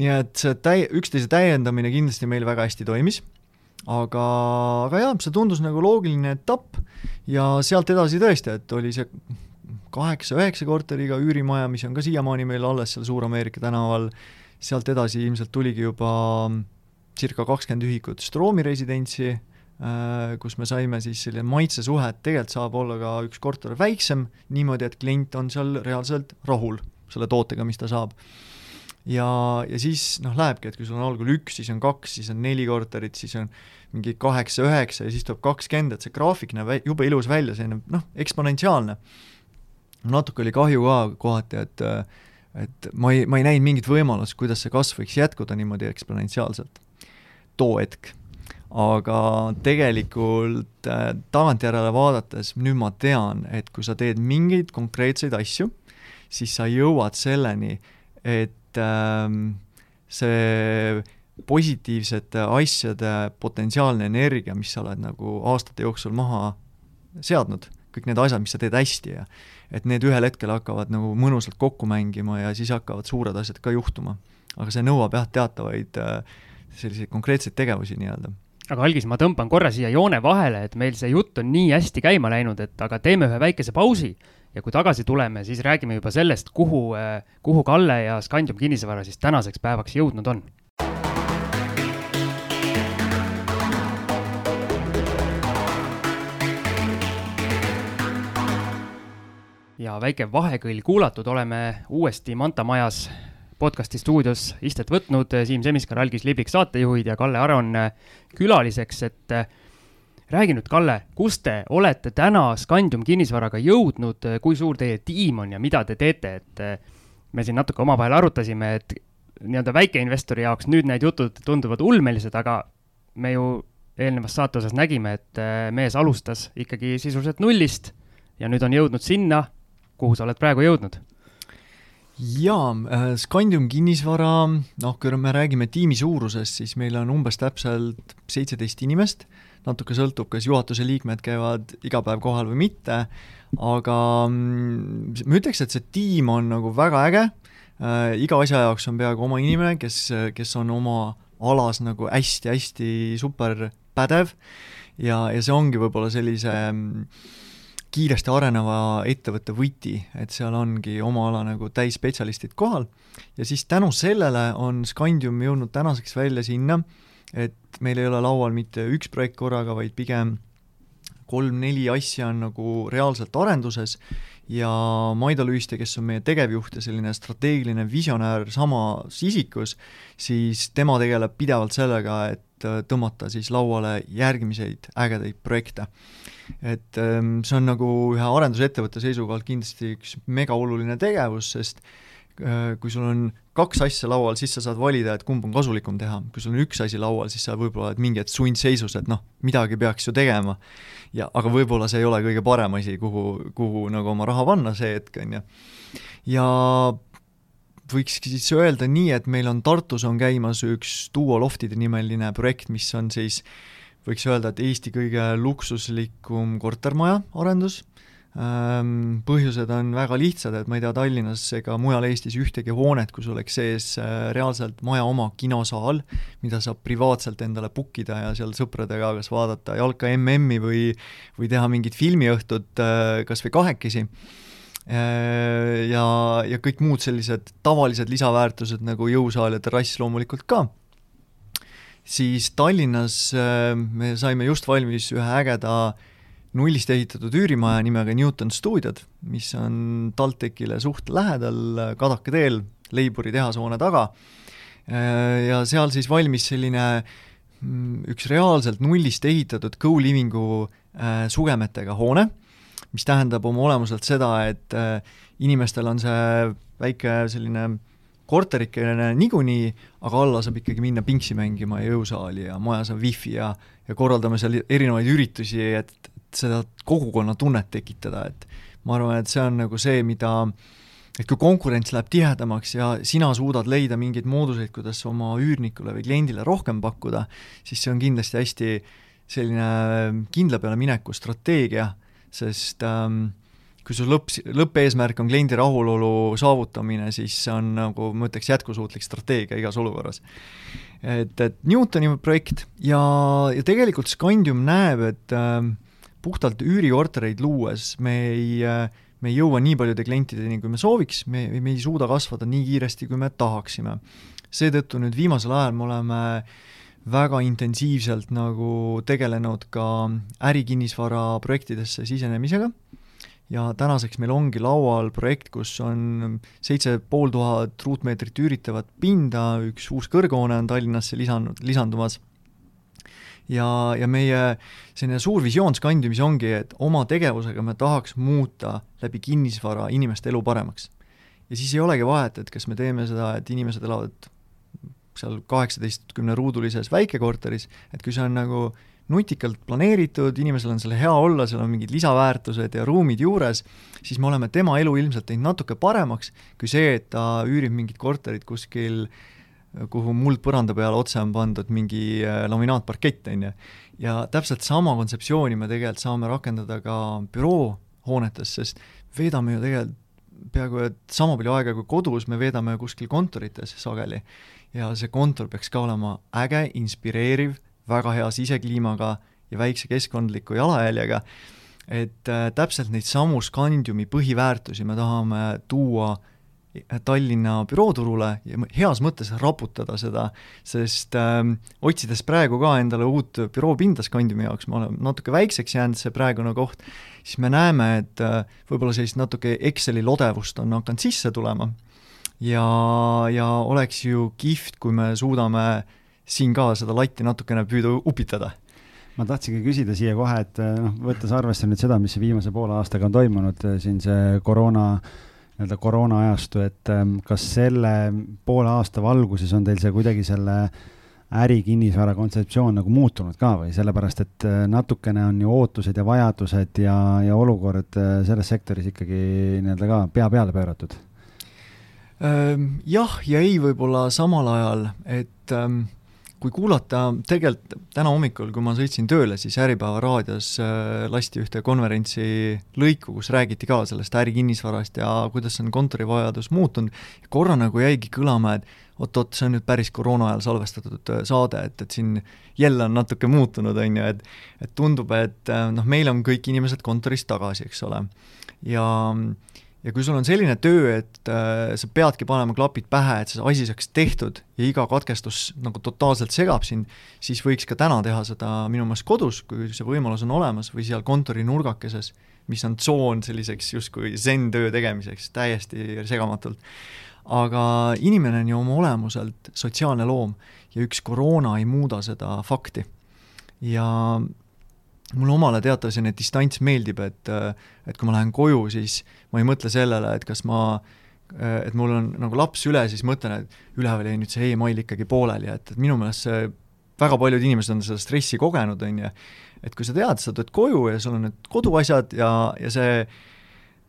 nii et see täi-, üksteise täiendamine kindlasti meil väga hästi toimis, aga, aga jah, see tundus nagu loogiline etapp ja sealt edasi tõesti, et oli see kaheksa-üheksa korteriga üürimaja, mis on ka siiamaani meil alles seal Suur-Ameerika tänaval, sealt edasi ilmselt tuligi juba circa kakskümmend ühikut Stroomi residentsi, äh, kus me saime siis selline maitsesuhe, et tegelikult saab olla ka üks korter väiksem, niimoodi, et klient on seal reaalselt rahul selle tootega, mis ta saab. ja, ja siis noh, lähebki, et kui sul on algul üks, siis on kaks, siis on neli korterit, siis on mingi kaheksa-üheksa ja siis tuleb kakskümmend, et see graafik näeb jube ilus välja, selline noh, eksponentsiaalne. natuke oli kahju ka kohati, et et ma ei, ma ei näinud mingit võimalust, kuidas see kasv võiks jätkuda niimoodi eksponentsiaalselt too hetk aga tegelikult äh, tagantjärele vaadates nüüd ma tean, et kui sa teed mingeid konkreetseid asju, siis sa jõuad selleni, et ähm, see positiivsete asjade potentsiaalne energia, mis sa oled nagu aastate jooksul maha seadnud, kõik need asjad, mis sa teed hästi ja et need ühel hetkel hakkavad nagu mõnusalt kokku mängima ja siis hakkavad suured asjad ka juhtuma. aga see nõuab jah, teatavaid äh, selliseid konkreetseid tegevusi nii-öelda aga Algis, ma tõmban korra siia joone vahele, et meil see jutt on nii hästi käima läinud, et aga teeme ühe väikese pausi ja kui tagasi tuleme, siis räägime juba sellest, kuhu, äh, kuhu Kalle ja Scandium kinnisvara siis tänaseks päevaks jõudnud on. Ja väike vahekõll kuulatud, oleme uuesti Manta majas podcasti stuudios istet võtnud, Siim Semiskar, Algis Liblik saatejuhid ja Kalle Aron külaliseks, et äh, räägi nüüd, Kalle, kus te olete täna Scandium kinnisvaraga jõudnud, kui suur teie tiim on ja mida te teete, et äh, me siin natuke omavahel arutasime, et nii-öelda väikeinvestori jaoks nüüd need jutud tunduvad ulmelised, aga me ju eelnevas saate osas nägime, et äh, mees alustas ikkagi sisuliselt nullist ja nüüd on jõudnud sinna, kuhu sa oled praegu jõudnud? jaa, äh, Scandium kinnisvara, noh, kui me räägime tiimi suurusest, siis meil on umbes täpselt seitseteist inimest, natuke sõltub, kas juhatuse liikmed käivad iga päev kohal või mitte, aga mm, ma ütleks, et see tiim on nagu väga äge. Äh,, iga asja jaoks on peaaegu oma inimene, kes, kes on oma alas nagu hästi-hästi super pädev ja, ja see ongi võib-olla sellise mm, kiiresti areneva ettevõtte võti, et seal ongi oma ala nagu täisspetsialistid kohal. Ja siis tänu sellele on Scandium jõudnud tänaseks välja sinna, et meil ei ole laual mitte üks projekt korraga, vaid pigem kolm-neli asja on nagu reaalselt arenduses ja Maido Lüüste, kes on meie tegevjuht ja selline strateegiline visionäär samas isikus, siis tema tegeleb pidevalt sellega, et tõmmata siis lauale järgmiseid ägedaid projekte. Et ähm, see on nagu ühe arendusettevõtte seisukohalt kindlasti üks megaoluline tegevus, sest äh, kui sul on kaks asja laual, siis sa saad valida, et kumb on kasulikum teha. kui sul on üks asi laual, siis sa võib-olla oled mingi hetk sundseisus, et noh, midagi peaks ju tegema. ja aga võib-olla see ei ole kõige parem asi, kuhu, kuhu nagu oma raha panna see hetk, on ju. ja võikski siis öelda nii, et meil on Tartus on käimas üks Duo Loftide nimeline projekt, mis on siis äh, võiks öelda, et Eesti kõige luksuslikum kortermaja arendus, põhjused on väga lihtsad, et ma ei tea Tallinnas ega mujal Eestis ühtegi hoonet, kus oleks sees äh, reaalselt maja oma kinosaal, mida saab privaatselt endale book ida ja seal sõpradega kas vaadata jalka MM-i või, või teha mingit filmiõhtut äh, kas või kahekesi. Äh, ja, ja kõik muud sellised tavalised lisaväärtused nagu jõusaal ja terrass loomulikult ka. Siis Tallinnas äh, me saime just valmis ühe ägeda nullist ehitatud üürimaja nimega Newton stuudiod, mis on TalTechile suht lähedal Kadaka teel, Leiburi tehashoone taga. Äh, ja seal siis valmis selline mm, üks reaalselt nullist ehitatud co-living'u äh, sugemetega hoone, mis tähendab oma olemuselt seda, et inimestel on see väike selline korterikene niikuinii, aga alla saab ikkagi minna pingsi mängima ja jõusaali ja majas on wifi ja ja korraldame seal erinevaid üritusi, et, seda kogukonnatunnet tekitada, et ma arvan, et see on nagu see, mida et kui konkurents läheb tihedamaks ja sina suudad leida mingeid mooduseid, kuidas oma üürnikule või kliendile rohkem pakkuda, siis see on kindlasti hästi selline kindla peale mineku strateegia, sest ähm, kui su lõpp, lõppeesmärk on kliendi rahulolu saavutamine, siis see on nagu ma ütleks, jätkusuutlik strateegia igas olukorras. et, et Newtoni projekt ja, ja tegelikult Scandium näeb, et äh, puhtalt üürikortereid luues me ei äh, me ei jõua nii paljude klientideni, kui me sooviks, me, me ei suuda kasvada nii kiiresti, kui me tahaksime. seetõttu nüüd viimasel ajal me oleme väga intensiivselt nagu tegelenud ka ärikinnisvara projektidesse sisenemisega ja tänaseks meil ongi laual projekt, kus on seitse pool tuhat ruutmeetrit üüritavat pinda, üks uus kõrghoone on Tallinnasse lisanud, lisandumas ja, ja meie selline suur visioon Scandiumis ongi, et oma tegevusega me tahaks muuta läbi kinnisvara inimeste elu paremaks. ja siis ei olegi vahet, et kas me teeme seda, et inimesed elavad seal kaheksateistkümne ruudulises väikekorteris, et kui see on nagu nutikalt planeeritud, inimesel on seal hea olla, seal on mingid lisaväärtused ja ruumid juures, siis me oleme tema elu ilmselt teinud natuke paremaks kui see, et ta üürib mingit korterit kuskil kuhu muldpõranda peale otse on pandud mingi äh, laminaatparkett, on ju. ja täpselt sama kontseptsiooni me tegelikult saame rakendada ka büroohoonetes, sest veedame ju tegelikult peaaegu et sama palju aega kui kodus, me veedame kuskil kontorites sageli. ja see kontor peaks ka olema äge, inspireeriv, väga hea sisekliimaga ja väikse keskkondliku jalajäljega, et äh, täpselt neid samu Scandiumi põhiväärtusi me tahame tuua äh, Tallinna bürooturule ja heas mõttes raputada seda, sest ähm, otsides praegu ka endale uut büroopinda Scandiumi jaoks, me oleme natuke väikseks jäänud, see praegune koht, siis me näeme, et äh, võib-olla sellist natuke Exceli lodevust on hakanud sisse tulema. Ja, ja oleks ju kihvt, kui me suudame siin ka seda latti natukene püüda upitada. Ma tahtsingi küsida siia kohe, et noh, võttes arvesse nüüd seda, mis viimase poole aastaga on toimunud, siin see koroona äh, nii-öelda koroonaajastu, et ähm, kas selle poole aasta valguses on teil see kuidagi selle ärikinnisvara kontseptsioon nagu muutunud ka või sellepärast, et äh, natukene on ju ootused ja vajadused ja, ja olukord äh, selles sektoris ikkagi nii-öelda ka pea peale pööratud? jah ja ei võib-olla samal ajal, et ähm, kui kuulata, tegelikult täna hommikul, kui ma sõitsin tööle, siis Äripäeva raadios äh, lasti ühte konverentsi lõiku, kus räägiti ka sellest ärikinnisvarast ja kuidas on kontorivajadus muutunud, korra nagu jäigi kõlama, et oot-oot, see on nüüd päris koroona ajal salvestatud äh, saade, et, et siin jälle on natuke muutunud, on ju, et et tundub, et äh, noh, meil on kõik inimesed kontorist tagasi, eks ole. ja äh, ja kui sul on selline töö, et äh, sa peadki panema klapid pähe, et see asi saaks tehtud ja iga katkestus nagu totaalselt segab sind, siis võiks ka täna teha seda minu meelest kodus, kui see võimalus on olemas, või seal kontori nurgakeses, mis on tsoon selliseks justkui zen-töö tegemiseks täiesti segamatult. aga inimene on ju oma olemuselt sotsiaalne loom ja üks koroona ei muuda seda fakti. ja mulle omale teatavasti distants meeldib, et et kui ma lähen koju, siis ma ei mõtle sellele, et kas ma et mul on nagu laps üle, siis mõtlen, et üleval jäi nüüd see email ikkagi pooleli, et, et minu meelest see, väga paljud inimesed on seda stressi kogenud, on ju, et kui sa tead, sa tuled koju ja sul on need koduasjad ja, ja see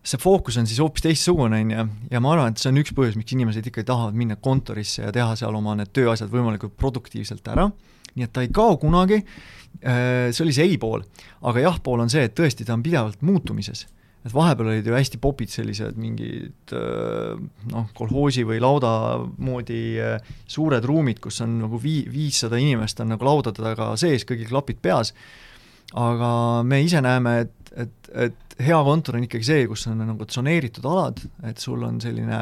see fookus on siis hoopis teistsugune, on ju, ja ma arvan, et see on üks põhjus, miks inimesed ikkagi tahavad minna kontorisse ja teha seal oma need tööasjad võimalikult produktiivselt ära, nii et ta ei kao kunagi. Äh, see oli see ei pool, aga jah pool on see, et tõesti, ta on pidevalt muutumises. Et vahepeal olid ju hästi popid sellised mingid äh, noh, kolhoosi või lauda moodi äh, suured ruumid, kus on nagu vii-, viissada inimest on nagu laudade taga sees, kõigil klapid peas, aga me ise näeme, et, et, et hea kontor on ikkagi see, kus on nagu tsoneeritud alad, et sul on selline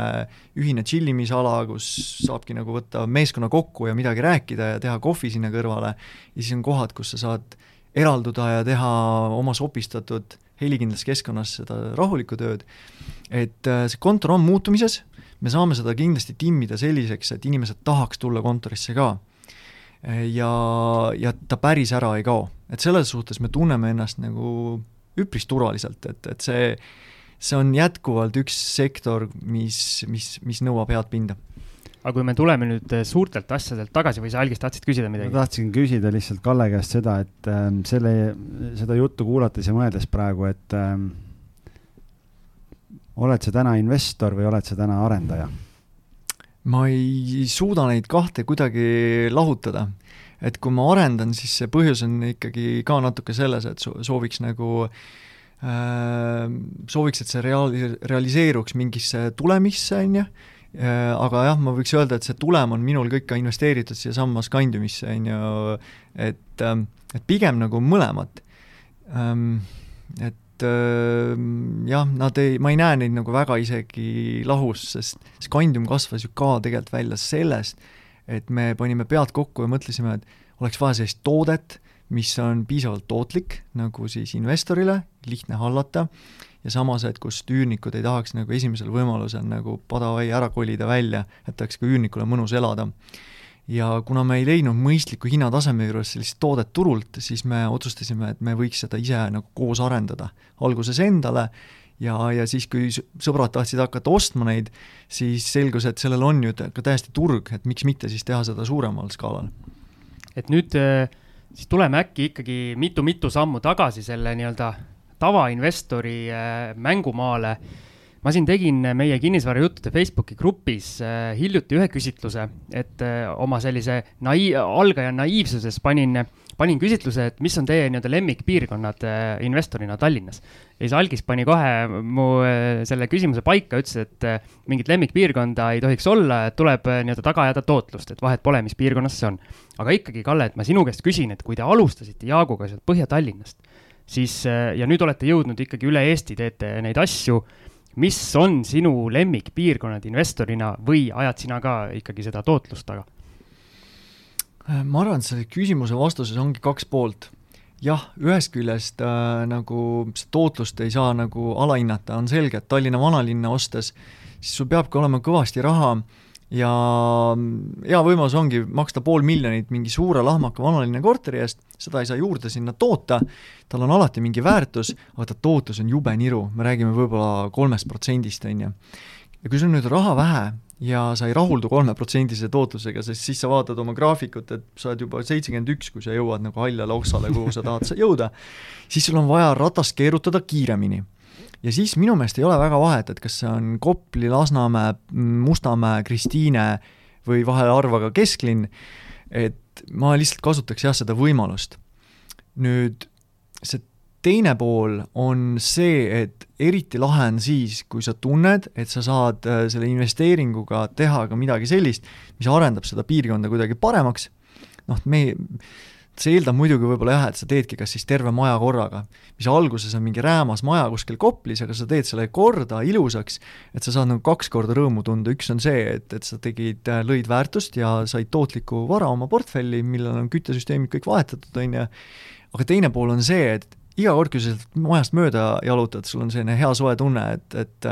ühine tšillimisala, kus saabki nagu võtta meeskonna kokku ja midagi rääkida ja teha kohvi sinna kõrvale, ja siis on kohad, kus sa saad eralduda ja teha oma sopistatud helikindlas keskkonnas seda rahulikku tööd, et äh, see kontor on muutumises, me saame seda kindlasti timmida selliseks, et inimesed tahaks tulla kontorisse ka. ja, ja ta päris ära ei kao, et selles suhtes me tunneme ennast nagu üpris turvaliselt, et, et see, see on jätkuvalt üks sektor, mis, mis, mis nõuab head pinda aga kui me tuleme nüüd eh, suurtelt asjadelt tagasi või sa, Algis, tahtsid küsida midagi? ma tahtsin küsida lihtsalt Kalle käest seda, et ähm, selle, seda juttu kuulates ja mõeldes praegu, et ähm, oled sa täna investor või oled sa täna arendaja? ma ei suuda neid kahte kuidagi lahutada et kui ma arendan, siis see põhjus on ikkagi ka natuke selles, et sooviks nagu äh, sooviks, et see reaali-, realiseeruks mingisse tulemisse, on ju, äh, aga jah, ma võiks öelda, et see tulem on minul kõik ka investeeritud siiasamma Scandiumisse, on ju, et, ähm, et pigem nagu mõlemat. Ähm, et ähm, jah, nad ei, ma ei näe neid nagu väga isegi lahus, sest Scandium kasvas ju ka tegelikult välja sellest, et me panime pead kokku ja mõtlesime, et oleks vaja sellist toodet, mis on piisavalt tootlik, nagu siis investorile, lihtne hallata, ja samas, et kust üürnikud ei tahaks nagu esimesel võimalusel nagu padavai ära kolida välja, et oleks ka üürnikule mõnus elada. ja kuna me ei leidnud mõistliku hinnataseme juures sellist toodet turult, siis me otsustasime, et me võiks seda ise nagu koos arendada. alguses endale ja, ja siis, kui sõbrad tahtsid hakata ostma neid, siis selgus, et sellel on ju ka täiesti turg, et miks mitte siis teha seda suuremal skaalal. et nüüd äh, siis tuleme äkki ikkagi mitu-mitu sammu tagasi selle nii-öelda tavainvestori äh, mängumaale. ma siin tegin meie kinnisvarajuttude Facebooki grupis äh, hiljuti ühe küsitluse, et äh, oma sellise nai-, algaja naiivsuses panin, panin küsitluse, et mis on teie nii-öelda lemmikpiirkonnad investorina Tallinnas. ja siis algis pani kohe mu selle küsimuse paika, ütles, et mingit lemmikpiirkonda ei tohiks olla, et tuleb nii-öelda taga ajada tootlust, et vahet pole, mis piirkonnas see on. aga ikkagi, Kalle, et ma sinu käest küsin, et kui te alustasite Jaaguga sealt Põhja-Tallinnast, siis äh, ja nüüd olete jõudnud ikkagi üle Eesti, teete neid asju mis on sinu lemmikpiirkonnad investorina või ajad sina ka ikkagi seda tootlust taga? ma arvan, et selle küsimuse vastuses ongi kaks poolt. jah, ühest küljest äh, nagu seda tootlust ei saa nagu alahinnata, on selge, et Tallinna vanalinna ostes, siis sul peabki olema kõvasti raha ja hea võimalus ongi maksta pool miljonit mingi suure lahmaka vanalinna korteri eest, seda ei saa juurde sinna toota, tal on alati mingi väärtus, aga ta tootlus on jube niru, me räägime võib-olla kolmest protsendist, on ju. ja kui sul nüüd raha vähe ja sa ei rahuldu kolmeprotsendise tootlusega, sest siis sa vaatad oma graafikut, et sa oled juba seitsekümmend üks, kui sa jõuad nagu haljale oksale, kuhu sa tahad jõuda, siis sul on vaja ratast keerutada kiiremini ja siis minu meelest ei ole väga vahet, et kas see on Kopli, Lasnamäe, Mustamäe, Kristiine või vahel Arva ka kesklinn, et ma lihtsalt kasutaks jah, seda võimalust. nüüd see teine pool on see, et eriti lahe on siis, kui sa tunned, et sa saad äh, selle investeeringuga teha ka midagi sellist, mis arendab seda piirkonda kuidagi paremaks, noh, me see eeldab muidugi võib-olla jah, et sa teedki kas siis terve maja korraga, mis alguses on mingi räämas maja kuskil Koplis, aga sa teed selle korda ilusaks, et sa saad nagu kaks korda rõõmu tunda, üks on see, et, et sa tegid, äh, lõid väärtust ja said tootlikku vara oma portfelli, millel on küttesüsteemid kõik vahetatud, on ju, aga teine pool on see, et iga kord, kui sa sealt majast mööda jalutad, sul on selline hea soe tunne, et, et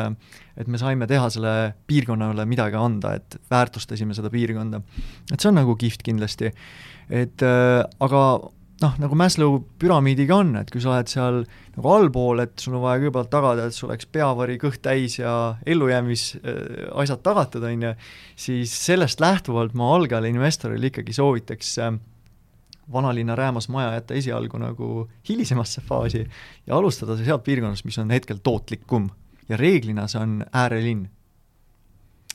et me saime teha selle piirkonnale midagi anda, et väärtustasime seda piirkonda. et see on nagu kihvt kindlasti et äh, aga noh, nagu Maslow püramiidiga on, et kui sa oled seal nagu allpool, et sul on vaja kõigepealt tagada, et sul oleks peavari kõht täis ja ellujäämisasjad äh, tagatud, on ju, siis sellest lähtuvalt ma algajale investorile ikkagi soovitaks äh, vanalinna räämas maja jätta esialgu nagu hilisemasse faasi ja alustada see sealt piirkonnast, mis on hetkel tootlikum. ja reeglina see on äärelinn.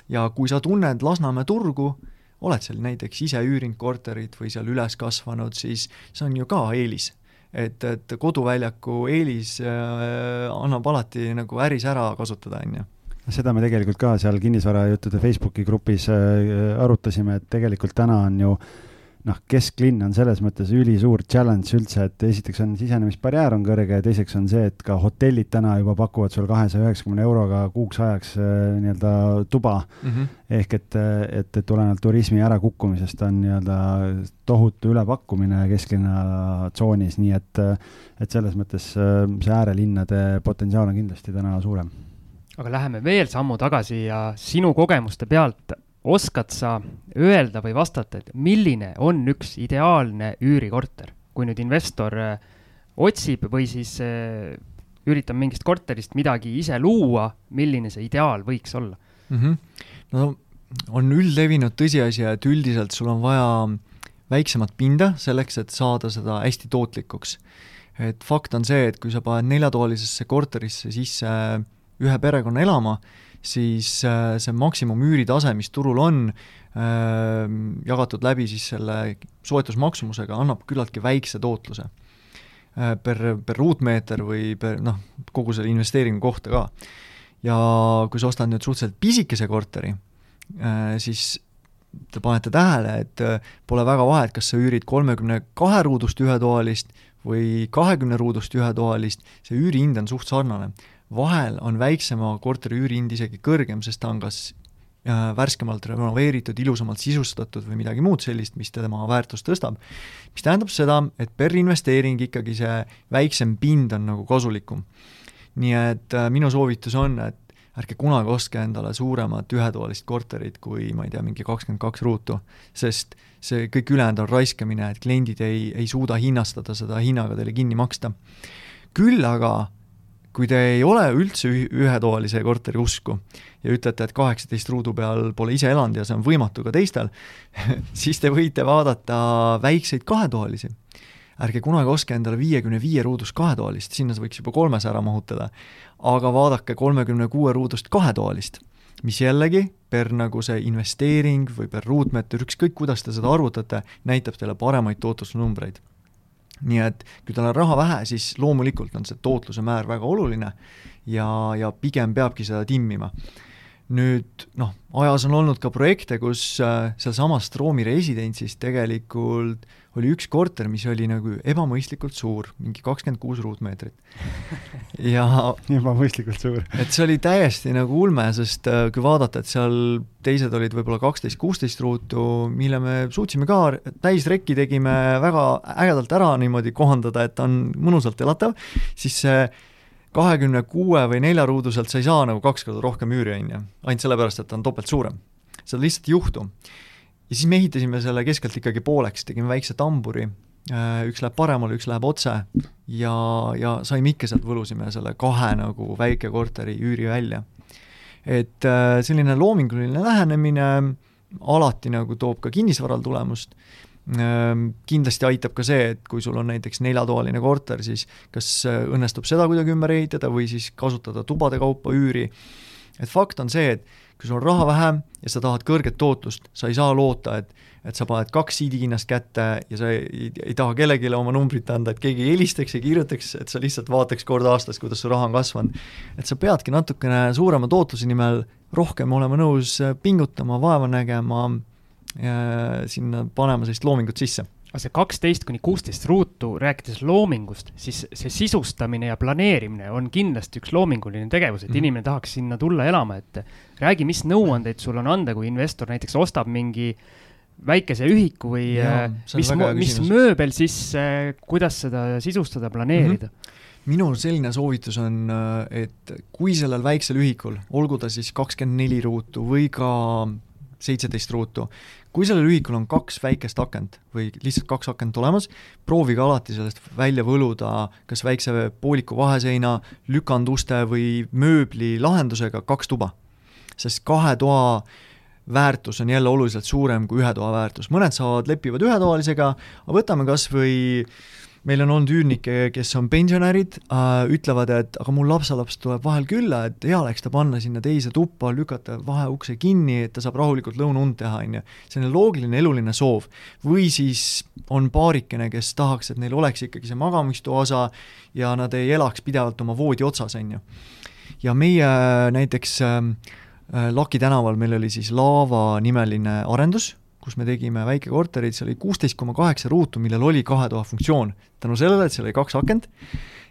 ja kui sa tunned Lasnamäe turgu, oled seal näiteks ise üürinud korterit või seal üles kasvanud, siis see on ju ka eelis. et, et koduväljaku eelis äh, annab alati nagu äris ära kasutada, on ju seda me tegelikult ka seal kinnisvarajuttude Facebooki grupis äh, arutasime, et tegelikult täna on ju äh, noh, kesklinn on selles mõttes ülisuur challenge üldse, et esiteks on sisenemisbarjäär on kõrge ja teiseks on see, et ka hotellid täna juba pakuvad sul kahesaja üheksakümne euroga kuuks ajaks äh, nii-öelda tuba mm. -hmm. ehk et, et, et tulenevalt turismi ärakukkumisest on nii-öelda tohutu ülepakkumine kesklinna tsoonis, nii et, et selles mõttes äh, see äärelinnade potentsiaal on kindlasti täna suurem aga läheme veel sammu tagasi ja sinu kogemuste pealt oskad sa öelda või vastata, et milline on üks ideaalne üürikorter, kui nüüd investor äh, otsib või siis äh, üritab mingist korterist midagi ise luua, milline see ideaal võiks olla mm? -hmm. no on üldlevinud tõsiasi, et üldiselt sul on vaja väiksemat pinda selleks, et saada seda hästi tootlikuks. et fakt on see, et kui sa paned neljatoalisesse korterisse sisse ühe perekonna elama, siis äh, see maksimumüüritase, mis turul on, äh, jagatud läbi siis selle soetusmaksumusega, annab küllaltki väikse tootluse äh, per, per ruutmeeter või per noh, kogu selle investeeringu kohta ka. ja kui sa ostad nüüd suhteliselt pisikese korteri, siis te panete tähele, et pole väga vahet, kas sa üürid kolmekümne kahe ruudust ühetoalist või kahekümne ruudust ühetoalist, see üürihind on suht sarnane vahel on väiksema korteri üürihind isegi kõrgem, sest ta on kas äh, värskemalt renoveeritud, ilusamalt sisustatud või midagi muud sellist, mis tema väärtust tõstab. mis tähendab seda, et per investeering ikkagi see väiksem pind on nagu kasulikum. nii et äh, minu soovitus on, et ärge kunagi ostke endale suuremat ühetoalist korterit kui ma ei tea, mingi kakskümmend kaks ruutu, sest see kõik ülejäänud on raiskamine, et kliendid ei, ei suuda hinnastada seda hinnaga teile kinni maksta. küll aga kui te ei ole üldse ühetoalise korteri usku ja ütlete, et kaheksateist ruudu peal pole ise elanud ja see on võimatu ka teistel siis te võite vaadata väikseid kahetoalisi. ärge kunagi ostke endale viiekümne viie ruudust kahetoalist, sinna võiks juba kolmes ära mahutada. aga vaadake kolmekümne kuue ruudust kahetoalist, mis jällegi per nagu see investeering või per ruutmeeter, ükskõik kuidas te seda arvutate, näitab teile paremaid tootlusnumbreid nii et kui tal on raha vähe, siis loomulikult on see tootluse määr väga oluline ja, ja pigem peabki seda timmima. Nüüd noh, ajas on olnud ka projekte, kus äh, sealsamas Stroomi residentsis tegelikult oli üks korter, mis oli nagu ebamõistlikult suur, mingi kakskümmend kuus ruutmeetrit. ja ebamõistlikult suur. et see oli täiesti nagu ulme, sest äh, kui vaadata, et seal teised olid võib-olla kaksteist, kuusteist ruutu, mille me suutsime ka täisrekki tegime väga ägedalt ära niimoodi kohandada, et on mõnusalt elatav, siis see kahekümne kuue või neljaruuduselt sa ei saa nagu kaks korda rohkem üüri, on ju, ainult sellepärast, et ta on topelt suurem. seda lihtsalt ei juhtu. ja siis me ehitasime selle keskelt ikkagi pooleks, tegime väikse tamburi, äh, üks läheb paremale, üks läheb otse ja, ja saime ikka sealt võlusime selle kahe nagu väikekorteri üüri välja. et äh, selline loominguline lähenemine alati nagu toob ka kinnisvaral tulemust kindlasti aitab ka see, et kui sul on näiteks neljatoaline korter, siis kas äh, õnnestub seda kuidagi ümber ehitada või siis kasutada tubade kaupa üüri. et fakt on see, et kui sul on raha vähe ja sa tahad kõrget tootlust, sa ei saa loota, et et sa paned kaks CD-hinnast kätte ja sa ei, ei, ei taha kellelegi oma numbrit anda, et keegi helistaks ja kirjutaks, et sa lihtsalt vaataks kord aastas, kuidas su raha on kasvanud. et sa peadki natukene suurema tootluse nimel rohkem olema nõus pingutama, vaeva nägema sinna panema sellist loomingut sisse aga see kaksteist kuni kuusteist ruutu, rääkides loomingust, siis see sisustamine ja planeerimine on kindlasti üks loominguline tegevus, et mm -hmm. inimene tahaks sinna tulla elama, et räägi, mis nõuandeid sul on anda, kui investor näiteks ostab mingi väikese ühiku või ja, äh, mis, mis mööbel sisse, kuidas seda sisustada, planeerida mm? -hmm minul selline soovitus on, äh, et kui sellel väiksel ühikul, olgu ta siis kakskümmend neli ruutu või ka seitseteist ruutu, kui sellel ühikul on kaks väikest akent või lihtsalt kaks akent olemas, proovige alati sellest välja võluda kas väikse pooliku vaheseina, lükanduste või mööbli lahendusega kaks tuba. sest kahe toa väärtus on jälle oluliselt suurem kui ühe toa väärtus, mõned saavad, lepivad ühetoalisega, aga võtame kas või äh, meil on olnud üürnikke, kes on pensionärid äh,, ütlevad, et aga mul lapselaps tuleb vahel külla, et hea oleks ta panna sinna teise tuppa, lükata vaheukse kinni, et ta saab rahulikult lõunaund teha, on ju. selline loogiline eluline soov. või siis on paarikene, kes tahaks, et neil oleks ikkagi see magamistoa osa ja nad ei elaks pidevalt oma voodi otsas, on ju. ja meie näiteks äh, Laki tänaval meil oli siis Laava nimeline arendus kus me tegime väikekorterid, seal oli kuusteist koma kaheksa ruutu, millel oli kahe toa funktsioon. tänu sellele, et seal oli kaks akent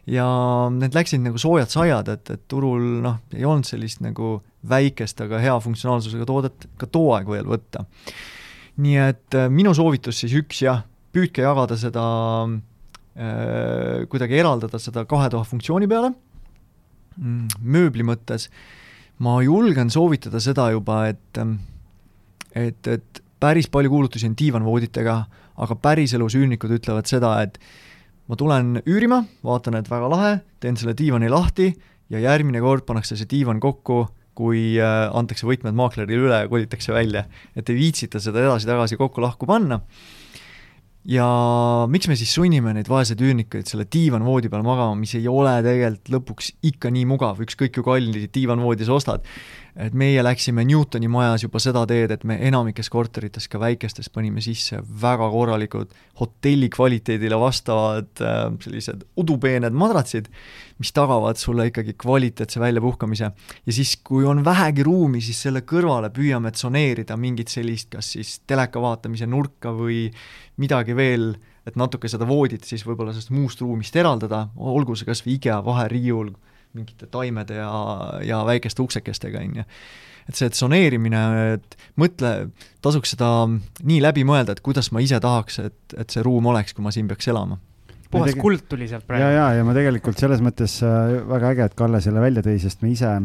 ja need läksid nagu soojad saiad, et, et turul noh, ei olnud sellist nagu väikest, aga hea funktsionaalsusega toodet ka too aeg veel võtta. nii et äh, minu soovitus siis üks jah, püüdke jagada seda äh,, kuidagi eraldada seda kahe toa funktsiooni peale mm,, mööbli mõttes ma julgen soovitada seda juba, et et, et päris palju kuulutusi on diivanvooditega, aga päriselus üürnikud ütlevad seda, et ma tulen üürima, vaatan, et väga lahe, teen selle diivani lahti ja järgmine kord pannakse see diivan kokku, kui äh, antakse võtmed maaklerile üle ja kolitakse välja. et ei viitsita seda edasi-tagasi kokku-lahku panna ja miks me siis sunnime neid vaeseid üürnikuid selle diivanvoodi peal magama, mis ei ole tegelikult lõpuks ikka nii mugav, ükskõik kui kalli diivanvoodi sa ostad et meie läksime Newtoni majas juba seda teed, et me enamikes korterites, ka väikestes, panime sisse väga korralikud hotelli kvaliteedile vastavad äh, sellised udupeened madratsid, mis tagavad sulle ikkagi kvaliteetse väljapuhkamise. ja siis, kui on vähegi ruumi, siis selle kõrvale püüame tsoneerida mingit sellist, kas siis teleka vaatamise nurka või midagi veel, et natuke seda voodit siis võib-olla sellest muust ruumist eraldada, olgu see kas või IKEA vaheriiul, mingite taimede ja, ja väikeste uksekestega, on ju. et see tsoneerimine, et mõtle, tasuks seda nii läbi mõelda, et kuidas ma ise tahaks, et, et see ruum oleks, kui ma siin peaks elama puhas tege... kuld tuli sealt praegu. ja, ja, ja ma tegelikult selles mõttes äh, väga äge, et Kalle selle välja tõi, sest me ise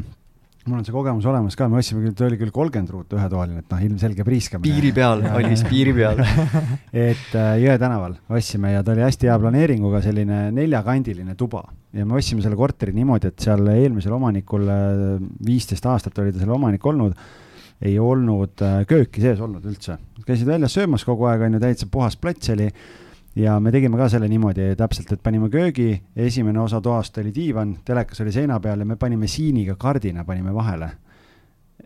mul on see kogemus olemas ka, me ostsime küll, ta oli küll kolmkümmend ruutu ühetoaline, et noh, ilmselge priiskamine. piiri peal, Algis piiri peal et äh, Jõe tänaval ostsime ja ta oli hästi hea planeeringuga, selline neljakandiline tuba. ja me ostsime selle korteri niimoodi, et seal eelmisel omanikul, äh, viisteist aastat oli ta selle omanik olnud, ei olnud äh, kööki sees olnud üldse. käisid väljas söömas kogu aeg, on ju, täitsa puhas plats oli ja me tegime ka selle niimoodi täpselt, et panime köögi, esimene osa toast oli diivan, telekas oli seina peal ja me panime siiniga kardina panime vahele.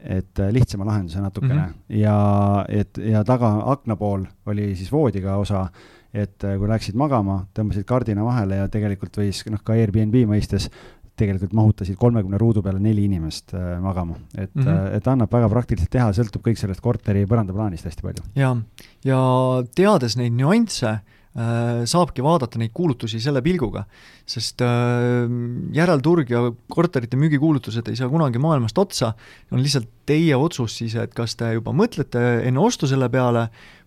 et äh, lihtsama lahenduse natukene mm -hmm. ja et ja taga akna pool oli siis voodiga osa, et äh, kui läksid magama, tõmbasid kardina vahele ja tegelikult võis noh, ka Airbnb mõistes tegelikult mahutasid kolmekümne ruudu peale neli inimest äh, magama, et mm, -hmm. et annab väga praktiliselt teha, sõltub kõik sellest korteri põrandaplaanist hästi palju. ja, ja teades neid nüansse saabki vaadata neid kuulutusi selle pilguga, sest äh, järelturg ja korterite müügikuulutused ei saa kunagi maailmast otsa, on lihtsalt teie otsus siis, et kas te juba mõtlete enne ostu selle peale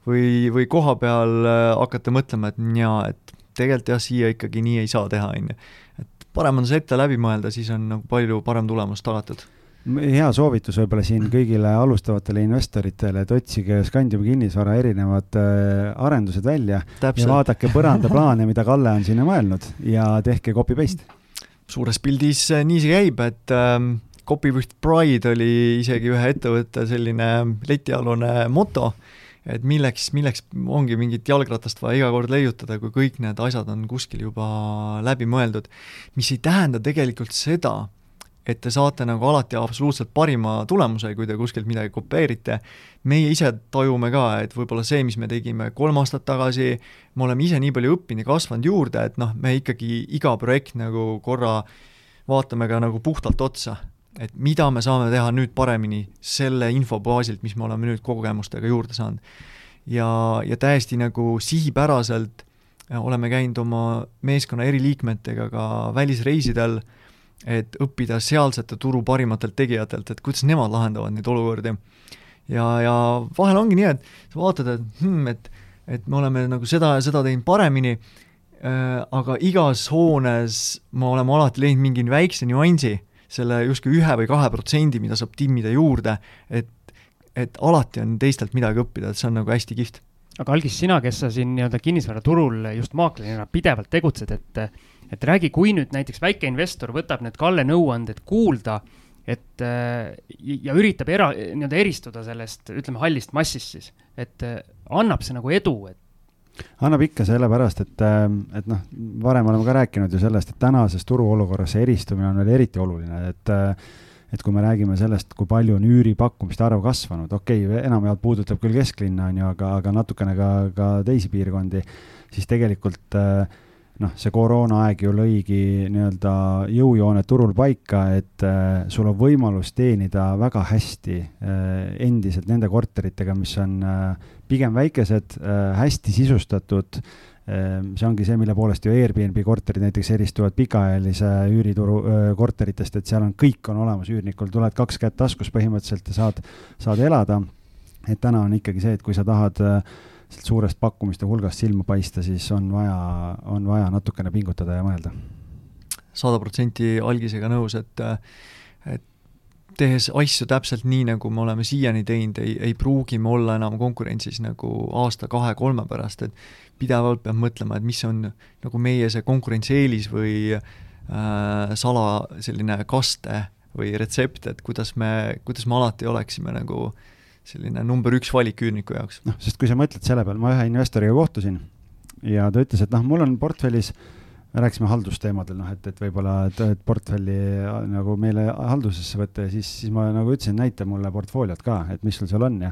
või, või koha peal äh, hakkate mõtlema, et jaa, et tegelikult jah, siia ikkagi nii ei saa teha, on ju. Parem on see ette läbi mõelda, siis on nagu palju parem tulemus tagatud hea soovitus võib-olla siin kõigile alustavatele investoritele, et otsige Scandium kinnisvara erinevad äh, arendused välja Täpselt. ja vaadake põrandaplaane, mida Kalle on sinna mõelnud ja tehke copy-paste. suures pildis äh, nii see käib, et ähm, Copy with pride oli isegi ühe ettevõtte selline letialune moto et milleks, milleks ongi mingit jalgratast vaja iga kord leiutada, kui kõik need asjad on kuskil juba läbi mõeldud. mis ei tähenda tegelikult seda, et te saate nagu alati absoluutselt parima tulemuse, kui te kuskilt midagi kopeerite. meie ise tajume ka, et võib-olla see, mis me tegime kolm aastat tagasi, me oleme ise nii palju õppinud ja kasvanud juurde, et noh, me ikkagi iga projekt nagu korra vaatame ka nagu puhtalt otsa et mida me saame teha nüüd paremini selle info baasilt, mis me oleme nüüd kogemustega juurde saanud. ja, ja täiesti nagu sihipäraselt oleme käinud oma meeskonna eri liikmetega ka välisreisidel, et õppida sealsete turu parimatelt tegijatelt, et kuidas nemad lahendavad neid olukordi. ja, ja vahel ongi nii, et sa vaatad, et hmm, et, et me oleme nagu seda ja seda teinud paremini äh,, aga igas hoones me oleme alati leidnud mingi väikse nüansi selle justkui ühe või kahe protsendi, mida saab timmida juurde, et et alati on teistelt midagi õppida, et see on nagu hästi kihvt. Aga Algis, sina, kes sa siin nii-öelda kinnisvaraturul just maaklerina pidevalt tegutsed, et et räägi, kui nüüd näiteks väikeinvestor võtab need Kalle nõuanded kuulda, et ja üritab era, nii-öelda eristuda sellest, ütleme, hallist massist siis, et annab see nagu edu, et? Annab ikka sellepärast, et, ähm, et noh, varem oleme ka rääkinud ju sellest, et tänases turuolukorras see eristumine on veel eriti oluline, et äh, et kui me räägime sellest, kui palju on üüripakkumiste arv kasvanud, okei okay,, enamjaolt puudutab küll kesklinna, on ju, aga, aga natukene ka, ka teisi piirkondi, siis tegelikult äh, noh, see koroonaaeg ju lõigi nii-öelda jõujooned turul paika, et äh, sul on võimalus teenida väga hästi äh, endiselt nende korteritega, mis on äh, pigem väikesed äh,, hästi sisustatud äh,. See ongi see, mille poolest ju Airbnb korterid näiteks eristuvad pikaajalise üürituru korteritest, et seal on, kõik on olemas üürnikul, tuled kaks kätt taskus põhimõtteliselt ja saad, saad elada. et täna on ikkagi see, et kui sa tahad sealt suurest pakkumiste hulgast silma paista, siis on vaja, on vaja natukene pingutada ja mõelda. sada protsenti algisega nõus, et, et tehes asju täpselt nii, nagu me oleme siiani teinud, ei, ei pruugi me olla enam konkurentsis nagu aasta-kahe-kolme pärast, et pidevalt peab mõtlema, et mis on nagu meie see konkurentsieelis või äh, sala selline kaste või retsept, et kuidas me, kuidas me alati oleksime nagu äh, selline number üks valik üürniku jaoks. noh, sest kui sa mõtled selle peale, ma ühe investoriga kohtusin ja ta ütles, et noh, mul on portfellis, rääkisime haldusteemadel, noh, et, et võib-olla, et, et portfelli nagu meile haldusesse võtta ja siis, siis ma nagu ütlesin, näita mulle portfooliot ka, et mis sul seal on ja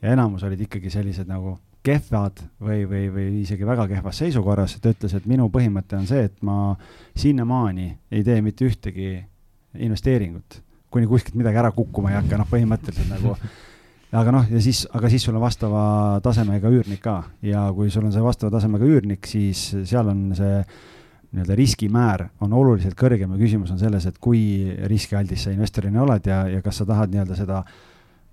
ja enamus olid ikkagi sellised nagu kehvad või, või, või isegi väga kehvas seisukorras, ta ütles, et minu põhimõte on see, et ma sinnamaani ei tee mitte ühtegi investeeringut, kuni kuskilt midagi ära kukkuma ei hakka, noh, põhimõtteliselt nagu. Aga noh, ja siis, aga siis sul on vastava tasemega üürnik ka. Ja kui sul on see vastava tasemega üürnik, siis seal on see nii-öelda riskimäär on oluliselt kõrgem ja küsimus on selles, et kui riskialdis sa investorina oled ja, ja kas sa tahad nii-öelda seda äh,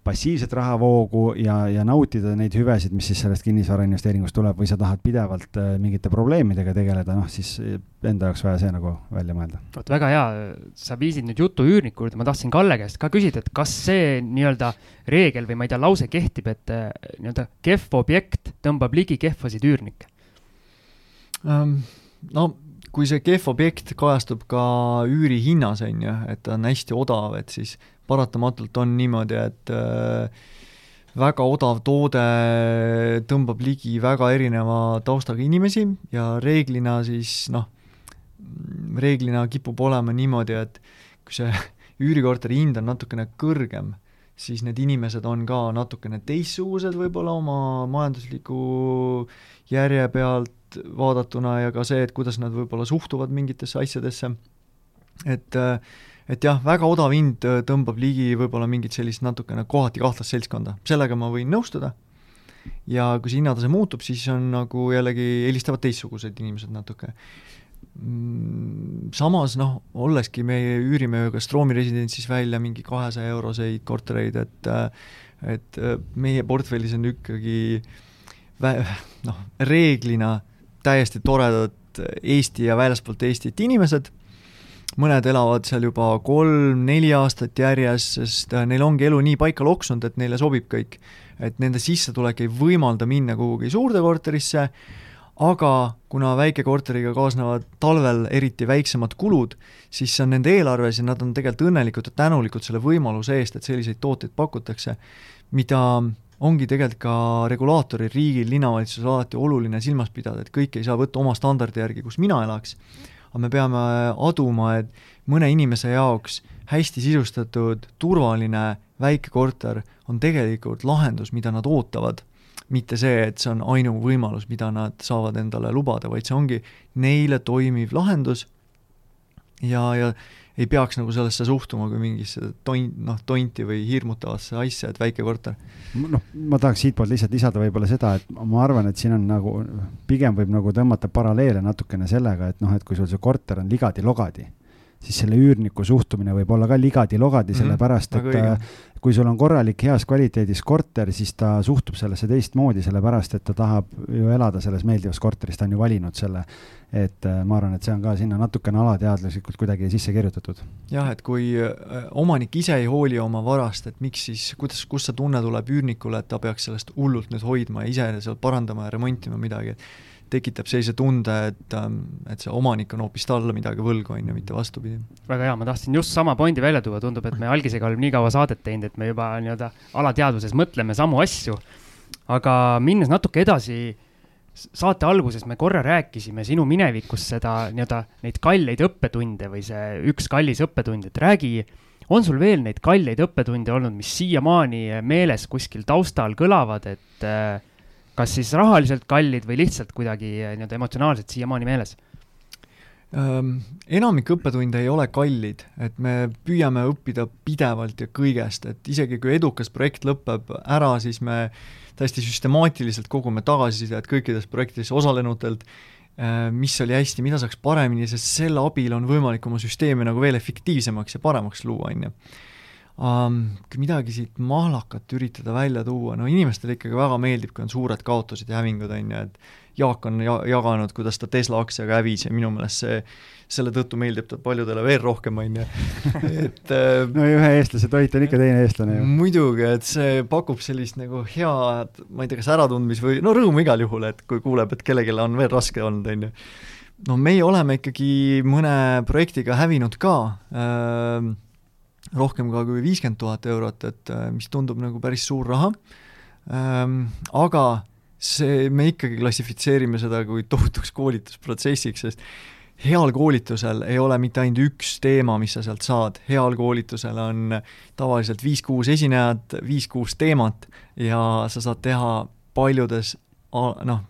passiivset rahavoogu ja, ja nautida neid hüvesid, mis siis sellest kinnisvarainvesteeringust tuleb või sa tahad pidevalt äh, mingite probleemidega tegeleda, noh siis enda jaoks vaja see nagu välja mõelda. vot väga hea, sa viisid nüüd jutu üürniku juurde, ma tahtsin Kalle käest ka küsida, et kas see nii-öelda reegel või ma ei tea, lause kehtib, et äh, nii-öelda kehv objekt tõmbab ligi kehvasid üürnikke um,? no kui see kehv objekt kajastub ka üürihinnas, on ju, et ta on hästi odav, et siis paratamatult on niimoodi, et äh, väga odav toode tõmbab ligi väga erineva taustaga inimesi ja reeglina siis noh, reeglina kipub olema niimoodi, et kui see üürikorteri hind on natukene kõrgem, siis need inimesed on ka natukene teistsugused võib-olla oma majandusliku järje pealt vaadatuna ja ka see, et kuidas nad võib-olla suhtuvad mingitesse asjadesse, et äh, et jah, väga odav hind äh, tõmbab ligi võib-olla mingit sellist natukene kohati kahtlast seltskonda, sellega ma võin nõustuda, ja kui see hinnatase muutub, siis on nagu jällegi, helistavad teistsugused inimesed natuke. Mm, samas noh, olleski meie üürime ju ka Stroomi residentsis välja mingi kahesaja euroseid kortereid, et äh, et äh, meie portfellis on ikkagi noh, reeglina täiesti toredad Eesti ja väljaspoolt Eestit inimesed mõned elavad seal juba kolm-neli aastat järjest, sest äh, neil ongi elu nii paika loksunud, et neile sobib kõik. et nende sissetulek ei võimalda minna kuhugi suurde korterisse, aga kuna väikekorteriga kaasnevad talvel eriti väiksemad kulud, siis see on nende eelarves ja nad on tegelikult õnnelikud ja tänulikud selle võimaluse eest, et selliseid tooteid pakutakse, mida ongi tegelikult ka regulaatoril, riigil, linnavalitsusel alati oluline silmas pidada, et kõike ei saa võtta oma standardi järgi, kus mina elaks, aga me peame aduma, et mõne inimese jaoks hästi sisustatud, turvaline väike korter on tegelikult lahendus, mida nad ootavad. mitte see, et see on ainuvõimalus, mida nad saavad endale lubada, vaid see ongi neile toimiv lahendus ja, ja ei peaks nagu sellesse suhtuma kui mingisse ton-, noh, tonti või hirmutavasse asja, et väike korter. noh, ma tahaks siitpoolt lihtsalt lisada võib-olla seda, et ma arvan, et siin on nagu, pigem võib nagu tõmmata paralleele natukene sellega, et noh, et kui sul see korter on ligadi-logadi, siis selle üürniku suhtumine võib olla ka ligadi-logadi mm, -hmm, sellepärast et õige kui sul on korralik heas kvaliteedis korter, siis ta suhtub sellesse teistmoodi, sellepärast et ta tahab ju elada selles meeldivas korteris, ta on ju valinud selle. et äh, ma arvan, et see on ka sinna natukene alateadlikult kuidagi sisse kirjutatud. jah, et kui äh, omanik ise ei hooli oma varast, et miks siis, kuidas, kust see tunne tuleb üürnikule, et ta peaks sellest hullult nüüd hoidma ja ise seal parandama ja remontima midagi, et tekitab sellise tunde, et, ähm, et see omanik on hoopis talle midagi võlgu, on ju, mitte vastupidi. väga hea, ma tahtsin just sama pointi välja tuua, tundub, et me algisega oleme nii kaua saadet teinud, et me juba nii-öelda alateadvuses mõtleme samu asju. aga minnes natuke edasi, saate alguses me korra rääkisime sinu minevikust seda nii-öelda neid kalleid õppetunde või see üks kallis õppetund, et räägi on sul veel neid kalleid õppetunde olnud, mis siiamaani meeles kuskil taustal kõlavad, et äh, kas siis rahaliselt kallid või lihtsalt kuidagi eh, nii-öelda emotsionaalselt siiamaani meeles? enamik õppetunde ei ole kallid, et me püüame õppida pidevalt ja kõigest, et isegi kui edukas projekt lõpeb ära, siis me täiesti süstemaatiliselt kogume tagasisidet kõikidest projektides osalenutelt, mis oli hästi, mida saaks paremini, sest selle abil on võimalik oma süsteemi nagu veel efektiivsemaks ja paremaks luua, on ju um,. kui midagi siit mahlakat üritada välja tuua, no inimestele ikkagi väga meeldib, kui on suured kaotused ja hävingud, on ju, et Jaak on ja-, jaganud, kuidas ta Tesla aktsiaga hävis ja minu meelest see, selle tõttu meeldib ta paljudele veel rohkem, on ju, et äh, no ühe eestlase toit on ikka teine eestlane ju. muidugi, et see pakub sellist nagu head, ma ei tea, kas äratundmis või no rõõmu igal juhul, et kui kuuleb, et kellelgi on veel raske olnud, on ju. no meie oleme ikkagi mõne projektiga hävinud ka äh,, rohkem ka kui viiskümmend tuhat eurot, et äh, mis tundub nagu päris suur raha. Ähm,, aga see, me ikkagi klassifitseerime seda kui tohutuks koolitusprotsessiks, sest heal koolitusel ei ole mitte ainult üks teema, mis sa sealt saad, heal koolitusel on tavaliselt viis-kuus esinejat, viis-kuus teemat ja sa saad teha paljudes noh,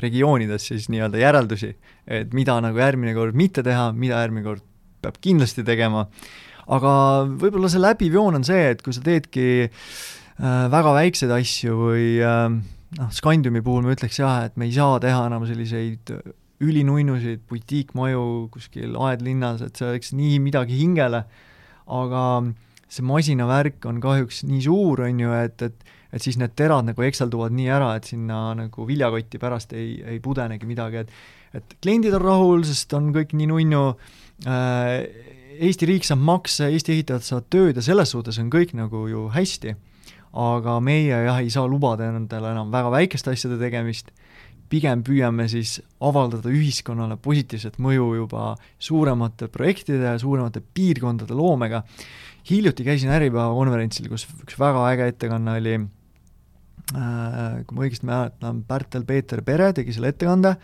regioonides siis nii-öelda järeldusi, et mida nagu järgmine kord mitte teha, mida järgmine kord peab kindlasti tegema aga võib-olla see läbiv joon on see, et kui sa teedki äh, väga väikseid asju või äh, noh, Scandiumi puhul ma ütleks jah, et me ei saa teha enam selliseid ülinunnusid butiikmaju kuskil aedlinnas, et see oleks nii midagi hingele, aga see masinavärk on kahjuks nii suur, on ju, et, et et siis need terad nagu ekselduvad nii ära, et sinna nagu viljakotti pärast ei, ei pudenegi midagi, et et kliendid on rahul, sest on kõik nii nunnu äh,, Eesti riik saab makse, Eesti ehitajad saavad tööd ja selles suhtes on kõik nagu ju hästi. aga meie jah, ei saa lubada endale enam väga väikeste asjade tegemist, pigem püüame siis avaldada ühiskonnale positiivset mõju juba suuremate projektide ja suuremate piirkondade loomega. hiljuti käisin Äripäeva konverentsil, kus üks väga äge ettekanne oli äh, kui ma õigesti mäletan, Pärtel-Peeter Pere tegi selle ettekande,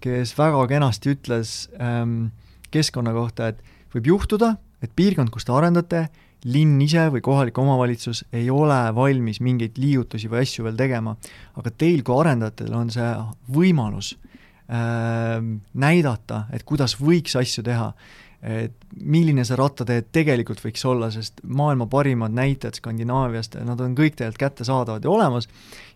kes väga kenasti ütles ähm, keskkonna kohta, et võib juhtuda, et piirkond, kus te arendate, linn ise või kohalik omavalitsus ei ole valmis mingeid liigutusi või asju veel tegema, aga teil kui arendajatel on see võimalus äh, näidata, et kuidas võiks asju teha, et milline see rattatee tegelikult võiks olla, sest maailma parimad näitajad Skandinaaviast, nad on kõik tegelikult kättesaadavad ja olemas.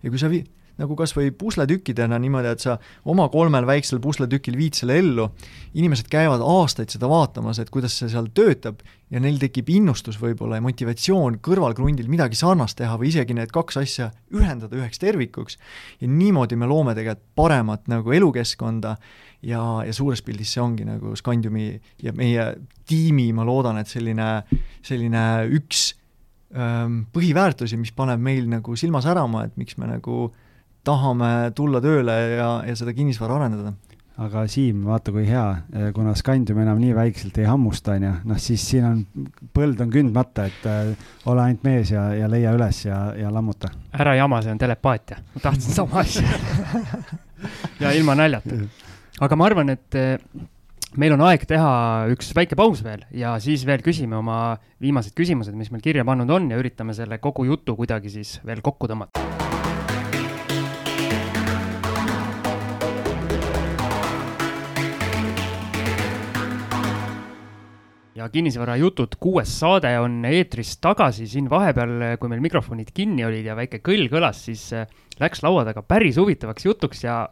Ja kui sa vi-, nagu kas või pusletükkidena niimoodi, et sa oma kolmel väiksel pusletükil viid selle ellu, inimesed käivad aastaid seda vaatamas, et kuidas see seal töötab ja neil tekib innustus võib-olla ja motivatsioon kõrvalkrundil midagi sarnast teha või isegi need kaks asja ühendada üheks tervikuks. Ja niimoodi me loome tegelikult paremat nagu elukeskkonda ja, ja suures pildis see ongi nagu Scandiumi ja meie tiimi, ma loodan, et selline, selline üks ähm, põhiväärtusi, mis paneb meil nagu silma särama, et miks me nagu tahame tulla tööle ja, ja seda kinnisvara arendada aga Siim, vaata kui hea, kuna Scandium enam nii väikselt ei hammusta, onju, noh siis siin on, põld on kündmata, et äh, ole ainult mees ja, ja leia üles ja, ja lammuta. ära jama, see on telepaatia. ma tahtsin sama asja ja ilma naljata. aga ma arvan, et äh, meil on aeg teha üks väike paus veel ja siis veel küsime oma viimased küsimused, mis meil kirja pannud on ja üritame selle kogu jutu kuidagi siis veel kokku tõmmata ja kinnisvarajutud kuues saade on eetris tagasi, siin vahepeal, kui meil mikrofonid kinni olid ja väike kõll kõlas, siis äh, läks laua taga päris huvitavaks jutuks ja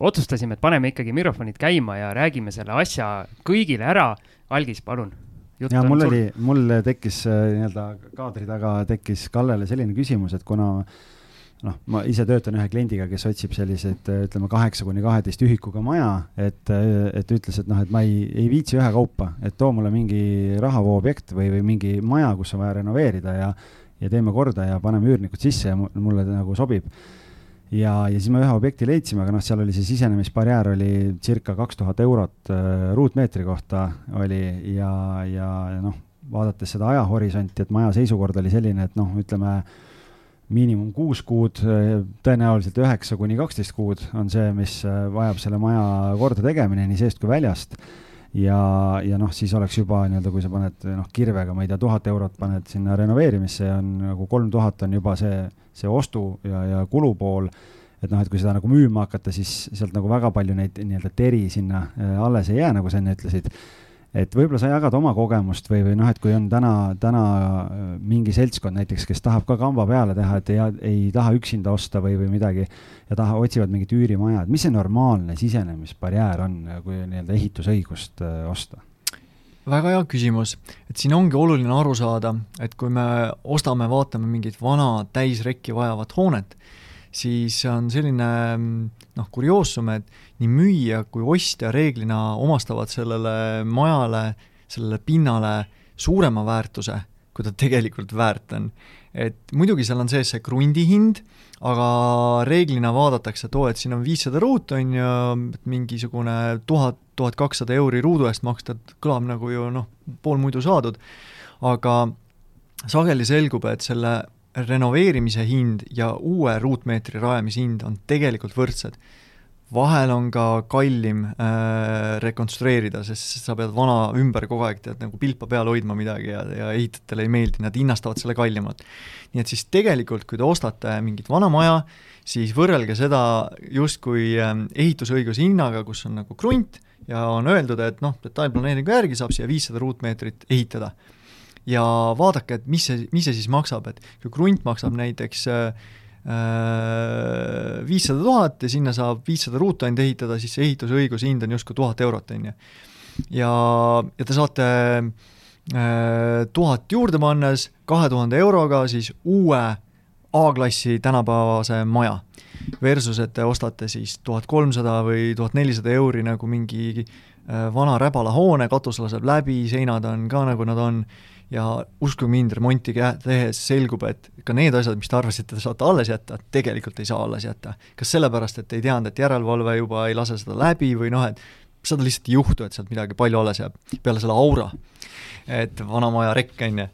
otsustasime, et paneme ikkagi mikrofonid käima ja räägime selle asja kõigile ära. Algis, palun. ja mul oli, mul tekkis äh, nii-öelda kaadri taga tekkis Kallele selline küsimus, et kuna äh, noh, ma ise töötan ühe kliendiga, kes otsib selliseid, ütleme, kaheksa kuni kaheteist ühikuga maja, et, et ütles, et noh, et ma ei, ei viitsi ühekaupa, et too mulle mingi rahavoo objekt või, või mingi maja, kus on vaja renoveerida ja, ja teeme korda ja paneme üürnikud sisse ja mulle nagu sobib. ja, ja siis me ühe objekti leidsime, aga noh, seal oli see sisenemisbarjäär oli circa kaks tuhat eurot äh, ruutmeetri kohta oli ja, ja noh, vaadates seda ajahorisonti, et maja seisukord oli selline, et noh, ütleme miinimum kuus kuud, tõenäoliselt üheksa kuni kaksteist kuud on see, mis äh, vajab selle maja korda tegemine nii seest kui väljast. ja, ja noh, siis oleks juba nii-öelda, kui sa paned noh, kirvega, ma ei tea, tuhat eurot paned sinna renoveerimisse ja on nagu kolm tuhat on juba see, see ostu ja, ja kulupool et noh, et kui seda nagu müüma hakata, siis sealt nagu väga palju neid nii-öelda teri sinna äh, alles ei jää, nagu sa enne ütlesid et võib-olla sa jagad oma kogemust või, või noh, et kui on täna, täna äh, mingi seltskond näiteks, kes tahab ka kamba peale teha, et ei, ei taha üksinda osta või, või midagi ja taha, otsivad mingit üürimaja, et mis see normaalne sisenemisbarjäär on, kui nii-öelda ehitusõigust äh, osta? väga hea küsimus, et siin ongi oluline aru saada, et kui me ostame, vaatame mingit vana täisrekki vajavat hoonet, siis on selline noh, kurioossum, et nii müüja kui ostja reeglina omastavad sellele majale, sellele pinnale suurema väärtuse, kui ta tegelikult väärt on. et muidugi seal on sees see krundi hind, aga reeglina vaadatakse, et oo, et siin on viissada ruutu, on ju, mingisugune tuhat, tuhat kakssada euri ruudu eest maksta, et kõlab nagu ju noh, pool muidu saadud, aga sageli selgub, et selle renoveerimise hind ja uue ruutmeetri rajamise hind on tegelikult võrdsed. vahel on ka kallim äh, rekonstrueerida, sest sa pead vana ümber kogu aeg tead nagu pilpa peal hoidma midagi ja, ja ehitajatele ei meeldi, nad hinnastavad selle kallimalt. nii et siis tegelikult, kui te ostate mingit vana maja, siis võrrelge seda justkui äh, ehitusõiguse hinnaga, kus on nagu krunt ja on öeldud, et noh, detailplaneeringu järgi saab siia viissada ruutmeetrit ehitada ja vaadake, et mis see, mis see siis maksab, et kui krunt maksab näiteks äh, viissada tuhat ja sinna saab viissada ruutandi ehitada, siis see ehitusõiguse hind on justkui tuhat eurot, on ju. ja, ja te saate äh, tuhat juurde pannes kahe tuhande euroga siis uue A-klassi tänapäevase maja. Versus, et te ostate siis tuhat kolmsada või tuhat nelisada euri nagu mingi äh, vana räbala hoone, katus laseb läbi, seinad on ka nagu nad on, ja uskuge mind, remonti tehes selgub, et ka need asjad, mis te arvasite, te saate alles jätta, tegelikult ei saa alles jätta. kas sellepärast, et ei teadnud, et järelevalve juba ei lase seda läbi või noh, et seda lihtsalt ei juhtu, et sealt midagi palju alles jääb, peale selle aura. et vana maja rekk, on ju.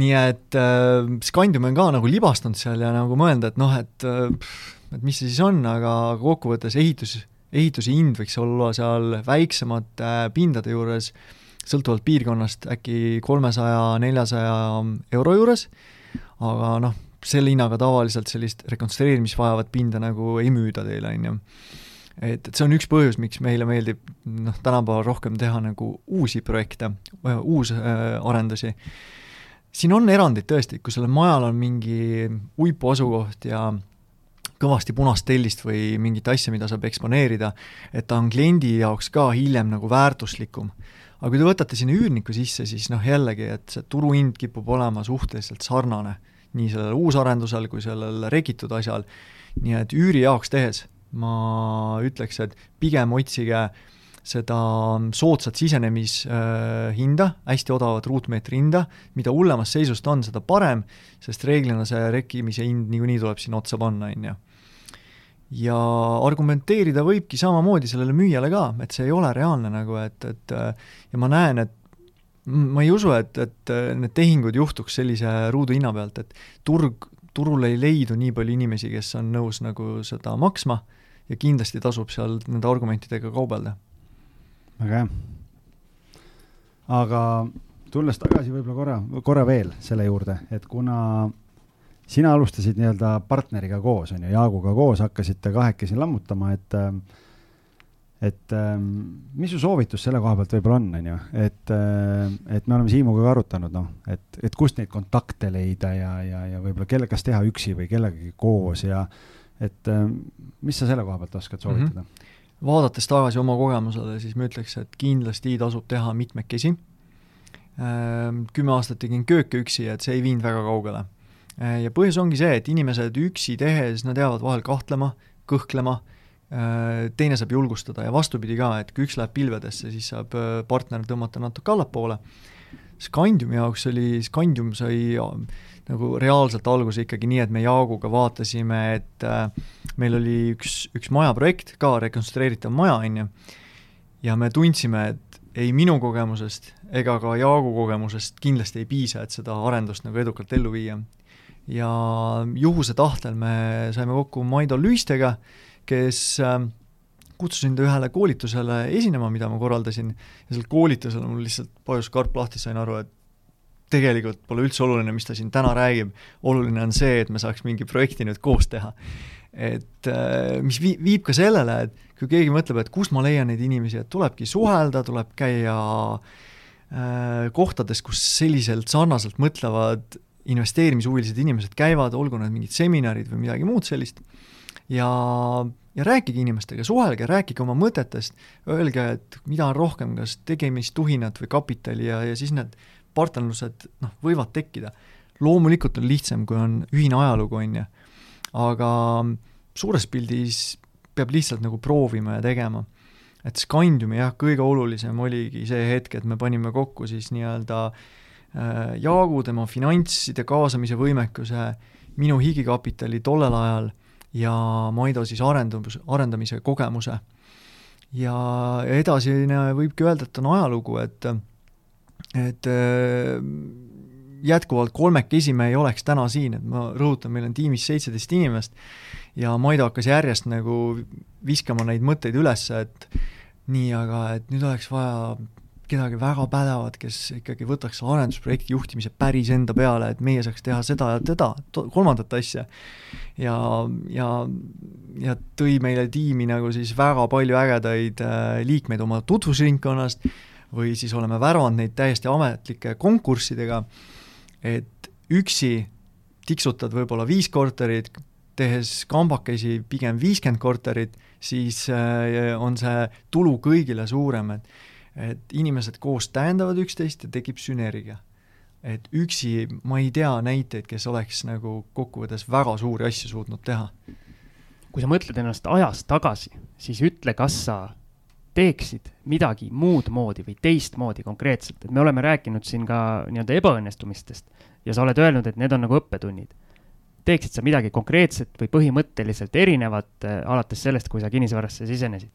nii et äh, Scandium on ka nagu libastunud seal ja nagu mõelda, et noh, et äh, et mis see siis on, aga kokkuvõttes ehitus, ehituse hind võiks olla seal väiksemate pindade juures, sõltuvalt piirkonnast, äkki kolmesaja, neljasaja euro juures, aga noh, selle hinnaga tavaliselt sellist rekonstrueerimist vajavat pinda nagu ei müüda teile, on ju. et, et see on üks põhjus, miks meile meeldib noh, tänapäeval rohkem teha nagu uusi projekte, uusarendusi äh,, siin on erandid tõesti, kui sellel majal on mingi uipu asukoht ja kõvasti punast tellist või mingit asja, mida saab eksponeerida, et ta on kliendi jaoks ka hiljem nagu väärtuslikum. Aga kui te võtate sinna üürniku sisse, siis noh, jällegi, et see turuhind kipub olema suhteliselt sarnane nii sellel uusarendusel kui sellel regitud asjal, nii et üüri jaoks tehes ma ütleks, et pigem otsige äh, seda soodsat sisenemishinda, hästi odavat ruutmeetri hinda, mida hullemas seisus ta on, seda parem, sest reeglina see rekkimise hind niikuinii tuleb sinna otsa panna, on ju. Ja argumenteerida võibki samamoodi sellele müüjale ka, et see ei ole reaalne nagu, et, et ja ma näen, et ma ei usu, et, et need tehingud juhtuks sellise ruudu hinna pealt, et turg, turul ei leidu nii palju inimesi, kes on nõus nagu seda maksma ja kindlasti tasub seal nende argumentidega kaubelda väga hea. aga tulles tagasi võib-olla korra, korra veel selle juurde, et kuna sina alustasid nii-öelda partneriga koos, on ju, Jaaguga koos, hakkasite kahekesi lammutama, et et mis su soovitus selle koha pealt võib-olla on, on ju, et, et me oleme Siimuga ka arutanud, noh, et, et kust neid kontakte leida ja, ja, ja võib-olla kelle, kas teha üksi või kellegagi koos ja et mis sa selle koha pealt oskad soovitada mm? -hmm vaadates tagasi oma kogemusele, siis ma ütleks, et kindlasti tasub teha mitmekesi. Ehm, kümme aastat tegin kööke üksi, et see ei viinud väga kaugele. Ehm, ja põhjus ongi see, et inimesed üksi tehes, nad jäävad vahel kahtlema, kõhklema, ehm, teine saab julgustada ja vastupidi ka, et kui üks läheb pilvedesse, siis saab partner tõmmata natuke allapoole. Scandiumi jaoks oli, Scandium sai nagu reaalselt alguse ikkagi nii, et me Jaaguga vaatasime, et äh, meil oli üks, üks majaprojekt ka, rekonstrueeritav maja, on ju, ja me tundsime, et ei minu kogemusest ega ka Jaagu kogemusest kindlasti ei piisa, et seda arendust nagu edukalt ellu viia. Ja juhuse tahtel me saime kokku Maido Lüistega, kes äh, kutsusin ta ühele koolitusele esinema, mida ma korraldasin, ja sellel koolitusel mul lihtsalt vajus karp lahti, sain aru, et tegelikult pole üldse oluline, mis ta siin täna räägib, oluline on see, et me saaks mingi projekti nüüd koos teha. et äh, mis vii-, viib ka sellele, et kui keegi mõtleb, et kust ma leian neid inimesi, et tulebki suhelda, tuleb käia äh, kohtades, kus selliselt sarnaselt mõtlevad investeerimishuvilised inimesed käivad, olgu need mingid seminarid või midagi muud sellist, ja, ja rääkige inimestega, suhelge, rääkige oma mõtetest, öelge, et mida on rohkem, kas tegemistuhinat või kapitali ja, ja siis need partnerlused noh, võivad tekkida. loomulikult on lihtsam, kui on ühine ajalugu, on ju, aga suures pildis peab lihtsalt nagu proovima ja tegema. et Scandiumi jah, kõige olulisem oligi see hetk, et me panime kokku siis nii-öelda äh, Jaagu, tema finantside kaasamise võimekuse, minu higikapitali tollel ajal ja Maido siis arendus, arendamise kogemuse. ja edasine võibki öelda, et on ajalugu, et et äh, jätkuvalt kolmekesi me ei oleks täna siin, et ma rõhutan, meil on tiimis seitseteist inimest ja Maido hakkas järjest nagu viskama neid mõtteid üles, et nii, aga et nüüd oleks vaja kedagi väga pädevat, kes ikkagi võtaks arendusprojekti juhtimise päris enda peale, et meie saaks teha seda ja teda, kolmandat asja. ja, ja, ja tõi meile tiimi nagu siis väga palju ägedaid äh, liikmeid oma tutvusringkonnast, või siis oleme värvanud neid täiesti ametlike konkurssidega, et üksi tiksutad võib-olla viis korterit, tehes kambakesi pigem viiskümmend korterit, siis äh, on see tulu kõigile suurem, et et inimesed koos täiendavad üksteist ja tekib sünergia. et üksi ma ei tea näiteid, kes oleks nagu kokkuvõttes väga suuri asju suutnud teha. kui sa mõtled ennast ajas tagasi, siis ütle, kas sa teeksid midagi muud moodi või teistmoodi konkreetselt, et me oleme rääkinud siin ka nii-öelda ebaõnnestumistest ja sa oled öelnud, et need on nagu õppetunnid. teeksid sa midagi konkreetset või põhimõtteliselt erinevat, äh, alates sellest, kui sa kinnisvarasse sisenesid?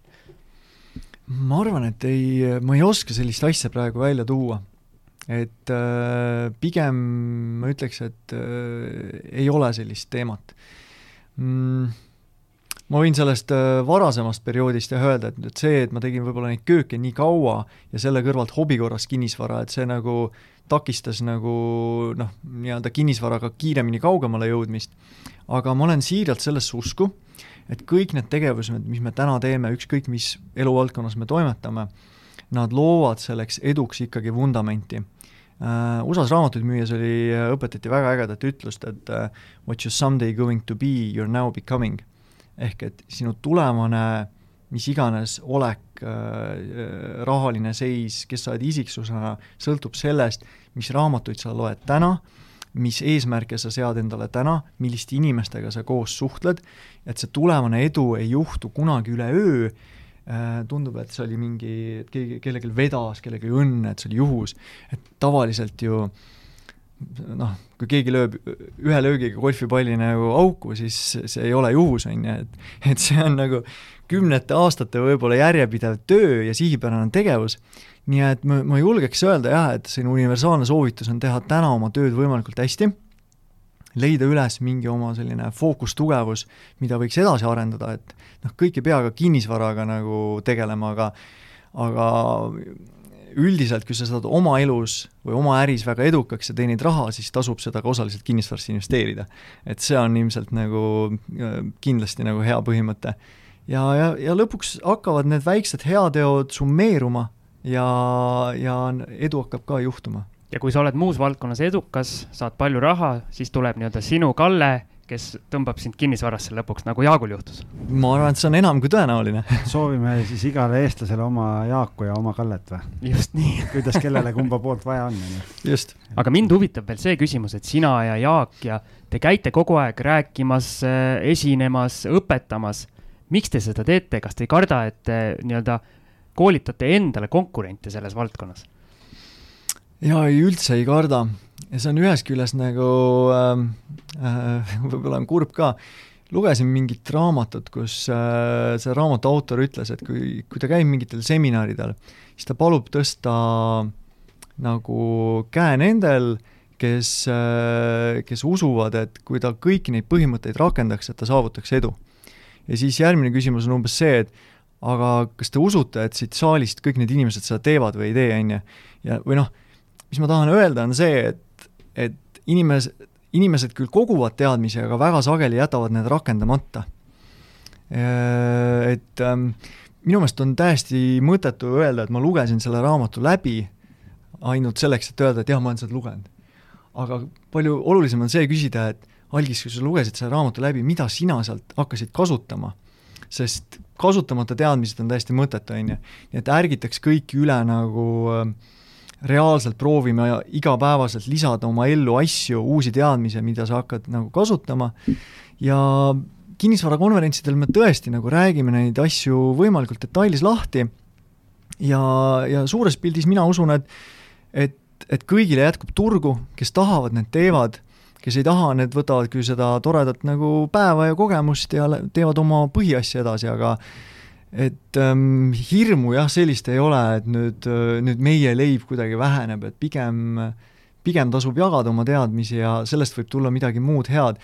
Ma arvan, et ei, ma ei oska sellist asja praegu välja tuua. et äh, pigem ma ütleks, et äh, ei ole sellist teemat mm ma võin sellest äh, varasemast perioodist jah öelda, et, et see, et ma tegin võib-olla neid kööke nii kaua ja selle kõrvalt hobi korras kinnisvara, et see nagu takistas nagu noh, nii-öelda kinnisvaraga kiiremini kaugemale jõudmist, aga ma olen siiralt sellesse usku, et kõik need tegevused, mis me täna teeme, ükskõik mis eluvaldkonnas me toimetame, nad loovad selleks eduks ikkagi vundamenti. Uh, USA-s raamatuid müües oli, õpetati väga ägedat ütlust, et uh, what you someday going to be, you are now becoming. Ehk et sinu tulevane mis iganes olek äh,, rahaline seis, kes sa oled isiksusena, sõltub sellest, mis raamatuid sa loed täna, mis eesmärke sa sead endale täna, milliste inimestega sa koos suhtled, et see tulevane edu ei juhtu kunagi üleöö. Äh,, tundub, et see oli mingi, et keegi, kellelgi vedas, kellelgi õnn, et see oli juhus, et tavaliselt ju noh, kui keegi lööb ühe löögiga golfipalli nagu auku, siis see ei ole juhus, on ju, et et see on nagu kümnete aastate võib-olla järjepidev töö ja sihipärane tegevus, nii et ma, ma julgeks öelda jah, et selline universaalne soovitus on teha täna oma tööd võimalikult hästi, leida üles mingi oma selline fookustugevus, mida võiks edasi arendada, et noh, kõik ei pea ka kinnisvaraga nagu tegelema, aga aga üldiselt, kui sa saad oma elus või oma äris väga edukaks ja teenid raha, siis tasub seda ka osaliselt kinnisvarasse investeerida. et see on ilmselt nagu äh, kindlasti nagu hea põhimõte. ja, ja, ja lõpuks hakkavad need väiksed heateod summeeruma ja, ja edu hakkab ka juhtuma. ja kui sa oled muus valdkonnas edukas, saad palju raha, siis tuleb nii-öelda sinu Kalle kes tõmbab sind kinnisvarasse lõpuks, nagu Jaagul juhtus? ma arvan, et see on enam kui tõenäoline soovime siis igale eestlasele oma Jaaku ja oma Kallet või? just nii kuidas kellele kumba poolt vaja on, on ju. just. aga mind huvitab veel see küsimus, et sina ja Jaak ja te käite kogu aeg rääkimas, esinemas, õpetamas. miks te seda teete, kas te ei karda, et te nii-öelda koolitate endale konkurente selles valdkonnas? jaa, ei üldse ei karda ja see on ühest küljest nagu ähm, äh, võib-olla on kurb ka, lugesin mingit raamatut, kus äh, see raamatu autor ütles, et kui, kui ta käib mingitel seminaridel, siis ta palub tõsta nagu käe nendel, kes äh,, kes usuvad, et kui ta kõiki neid põhimõtteid rakendaks, et ta saavutaks edu. ja siis järgmine küsimus on umbes see, et aga kas te usute, et siit saalist kõik need inimesed seda teevad või ei tee, on ju, ja või noh, mis ma tahan öelda, on see, et et inimes-, inimesed küll koguvad teadmisi, aga väga sageli jätavad need rakendamata. Äh, et ähm, minu meelest on täiesti mõttetu öelda, et ma lugesin selle raamatu läbi ainult selleks, et öelda, et jah, ma olen seda lugenud. aga palju olulisem on see küsida, et algis, kui sa lugesid selle raamatu läbi, mida sina sealt hakkasid kasutama? sest kasutamata teadmised on täiesti mõttetu, on ju. nii et ärgitaks kõiki üle nagu äh, reaalselt proovime igapäevaselt lisada oma ellu asju, uusi teadmisi, mida sa hakkad nagu kasutama. Ja kinnisvarakonverentsidel me tõesti nagu räägime neid asju võimalikult detailis lahti. Ja, ja suures pildis mina usun, et et, et kõigile jätkub turgu, kes tahavad, need teevad, kes ei taha, need võtavad küll seda toredat nagu päeva ja kogemust ja teevad oma põhiasja edasi, aga et ähm, hirmu jah, sellist ei ole, et nüüd, äh, nüüd meie leib kuidagi väheneb, et pigem, pigem tasub jagada oma teadmisi ja sellest võib tulla midagi muud head.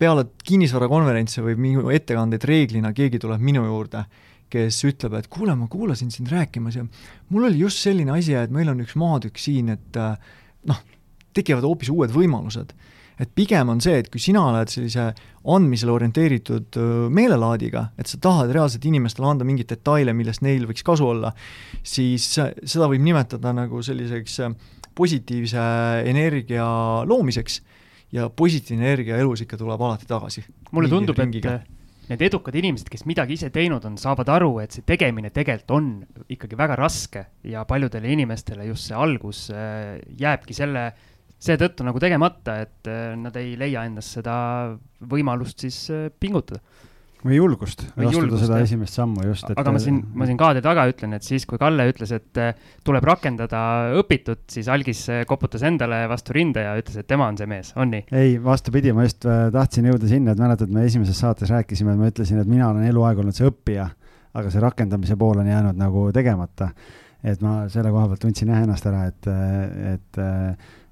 peale kinnisvarakonverentse või minu ettekandeid reeglina keegi tuleb minu juurde, kes ütleb, et kuule, ma kuulasin sind rääkimas ja mul oli just selline asi, et meil on üks maatükk siin, et äh, noh, tekivad hoopis uued võimalused et pigem on see, et kui sina oled sellise andmisele orienteeritud meelelaadiga, et sa tahad reaalselt inimestele anda mingeid detaile, millest neil võiks kasu olla, siis seda võib nimetada nagu selliseks positiivse energia loomiseks ja positiivne energia elus ikka tuleb alati tagasi. mulle tundub, et need edukad inimesed, kes midagi ise teinud on, saavad aru, et see tegemine tegelikult on ikkagi väga raske ja paljudele inimestele just see algus jääbki selle seetõttu nagu tegemata, et äh, nad ei leia endas seda võimalust siis äh, pingutada. või julgust astuda seda jah. esimest sammu just. aga ma siin, ma siin kaade taga ütlen, et siis, kui Kalle ütles, et äh, tuleb rakendada õpitut, siis Algis koputas endale vastu rinde ja ütles, et tema on see mees, on nii? ei, vastupidi, ma just tahtsin jõuda sinna, et mäletad, me esimeses saates rääkisime, et ma ütlesin, et mina olen eluaeg olnud see õppija, aga see rakendamise pool on jäänud nagu tegemata et ma selle koha pealt tundsin jah ennast ära, et, et,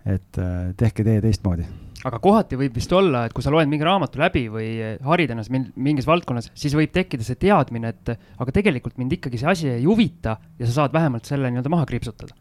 et tehke teie teistmoodi aga kohati võib vist olla, et kui sa loed mingi raamatu läbi või harid ennast mingis valdkonnas, siis võib tekkida see teadmine, et aga tegelikult mind ikkagi see asi ei huvita ja sa saad vähemalt selle nii-öelda maha kriipsutada.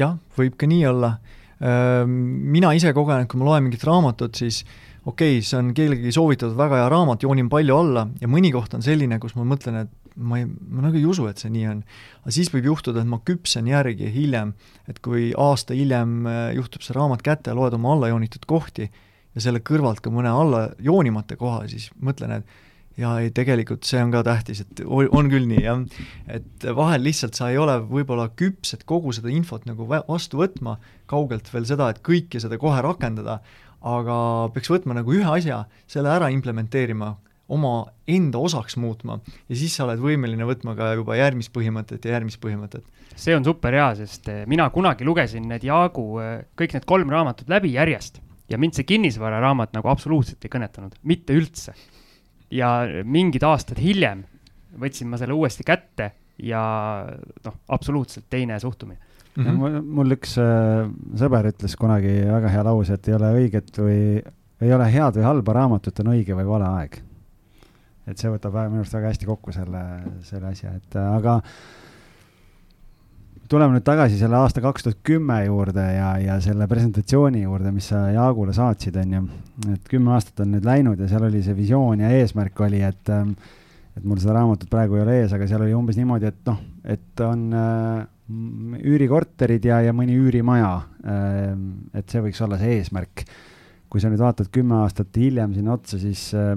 jah, võib ka nii olla. mina ise kogen, et kui ma loen mingit raamatut, siis okei okay,, see on kellelegi soovitatud väga hea raamat, joonin palju alla ja mõni koht on selline, kus ma mõtlen, et ma ei, ma nagu ei usu, et see nii on. aga siis võib juhtuda, et ma küpsen järgi hiljem, et kui aasta hiljem äh, juhtub see raamat kätte ja loed oma allajoonitud kohti ja selle kõrvalt ka mõne alla joonimata koha, siis mõtlen, et ja ei, tegelikult see on ka tähtis, et on küll nii, jah. et vahel lihtsalt sa ei ole võib-olla küps, et kogu seda infot nagu vastu võtma, kaugelt veel seda, et kõike seda kohe rakendada, aga peaks võtma nagu ühe asja, selle ära implementeerima oma enda osaks muutma ja siis sa oled võimeline võtma ka juba järgmist põhimõtet ja järgmist põhimõtet. see on super hea, sest eh, mina kunagi lugesin need Jaagu eh, kõik need kolm raamatut läbi järjest ja mind see kinnisvararaamat nagu absoluutselt ei kõnetanud, mitte üldse. ja mingid aastad hiljem võtsin ma selle uuesti kätte ja noh, absoluutselt teine suhtumine mm. -hmm. mul, mul üks äh, sõber ütles kunagi väga hea lause, et ei ole õiget või ei ole head või halba raamatut, on õige või vale aeg et see võtab minu arust väga hästi kokku selle, selle asja, et äh, aga tuleme nüüd tagasi selle aasta kaks tuhat kümme juurde ja, ja selle presentatsiooni juurde, mis sa Jaagule saatsid, on ju. et kümme aastat on nüüd läinud ja seal oli see visioon ja eesmärk oli, et, ähm, et mul seda raamatut praegu ei ole ees, aga seal oli umbes niimoodi, et noh, et on äh, üürikorterid ja, ja mõni üürimaja äh,. et see võiks olla see eesmärk. kui sa nüüd vaatad kümme aastat hiljem sinna otsa, siis äh,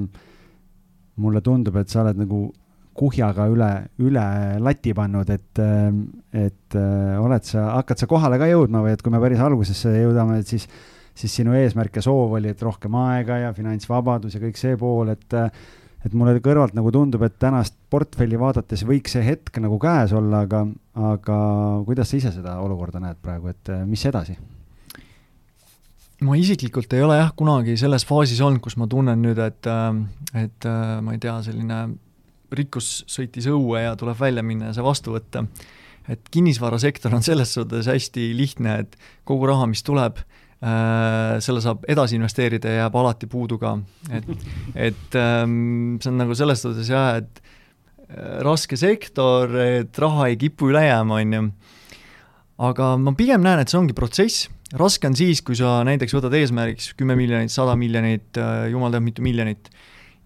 mulle tundub, et sa oled nagu kuhjaga üle, üle lati pannud, et, et oled sa, hakkad sa kohale ka jõudma või et kui me päris algusesse jõudame, et siis, siis sinu eesmärk ja soov oli, et rohkem aega ja finantsvabadus ja kõik see pool, et et mulle kõrvalt nagu tundub, et tänast portfelli vaadates võiks see hetk nagu käes olla, aga, aga kuidas sa ise seda olukorda näed praegu, et mis edasi? Ma isiklikult ei ole jah, kunagi selles faasis olnud, kus ma tunnen nüüd, et, äh, et äh, ma ei tea, selline rikkus sõitis õue ja tuleb välja minna ja see vastu võtta. et kinnisvarasektor on selles suhtes hästi lihtne, et kogu raha, mis tuleb, äh, selle saab edasi investeerida ja jääb alati puudu ka. et, et ähm, see on nagu selles suhtes jah, et raske sektor, et raha ei kipu üle jääma, on ju. aga ma pigem näen, et see ongi protsess raske on siis, kui sa näiteks võtad eesmärgiks kümme miljonit, sada miljonit, äh, jumal teab mitu miljonit,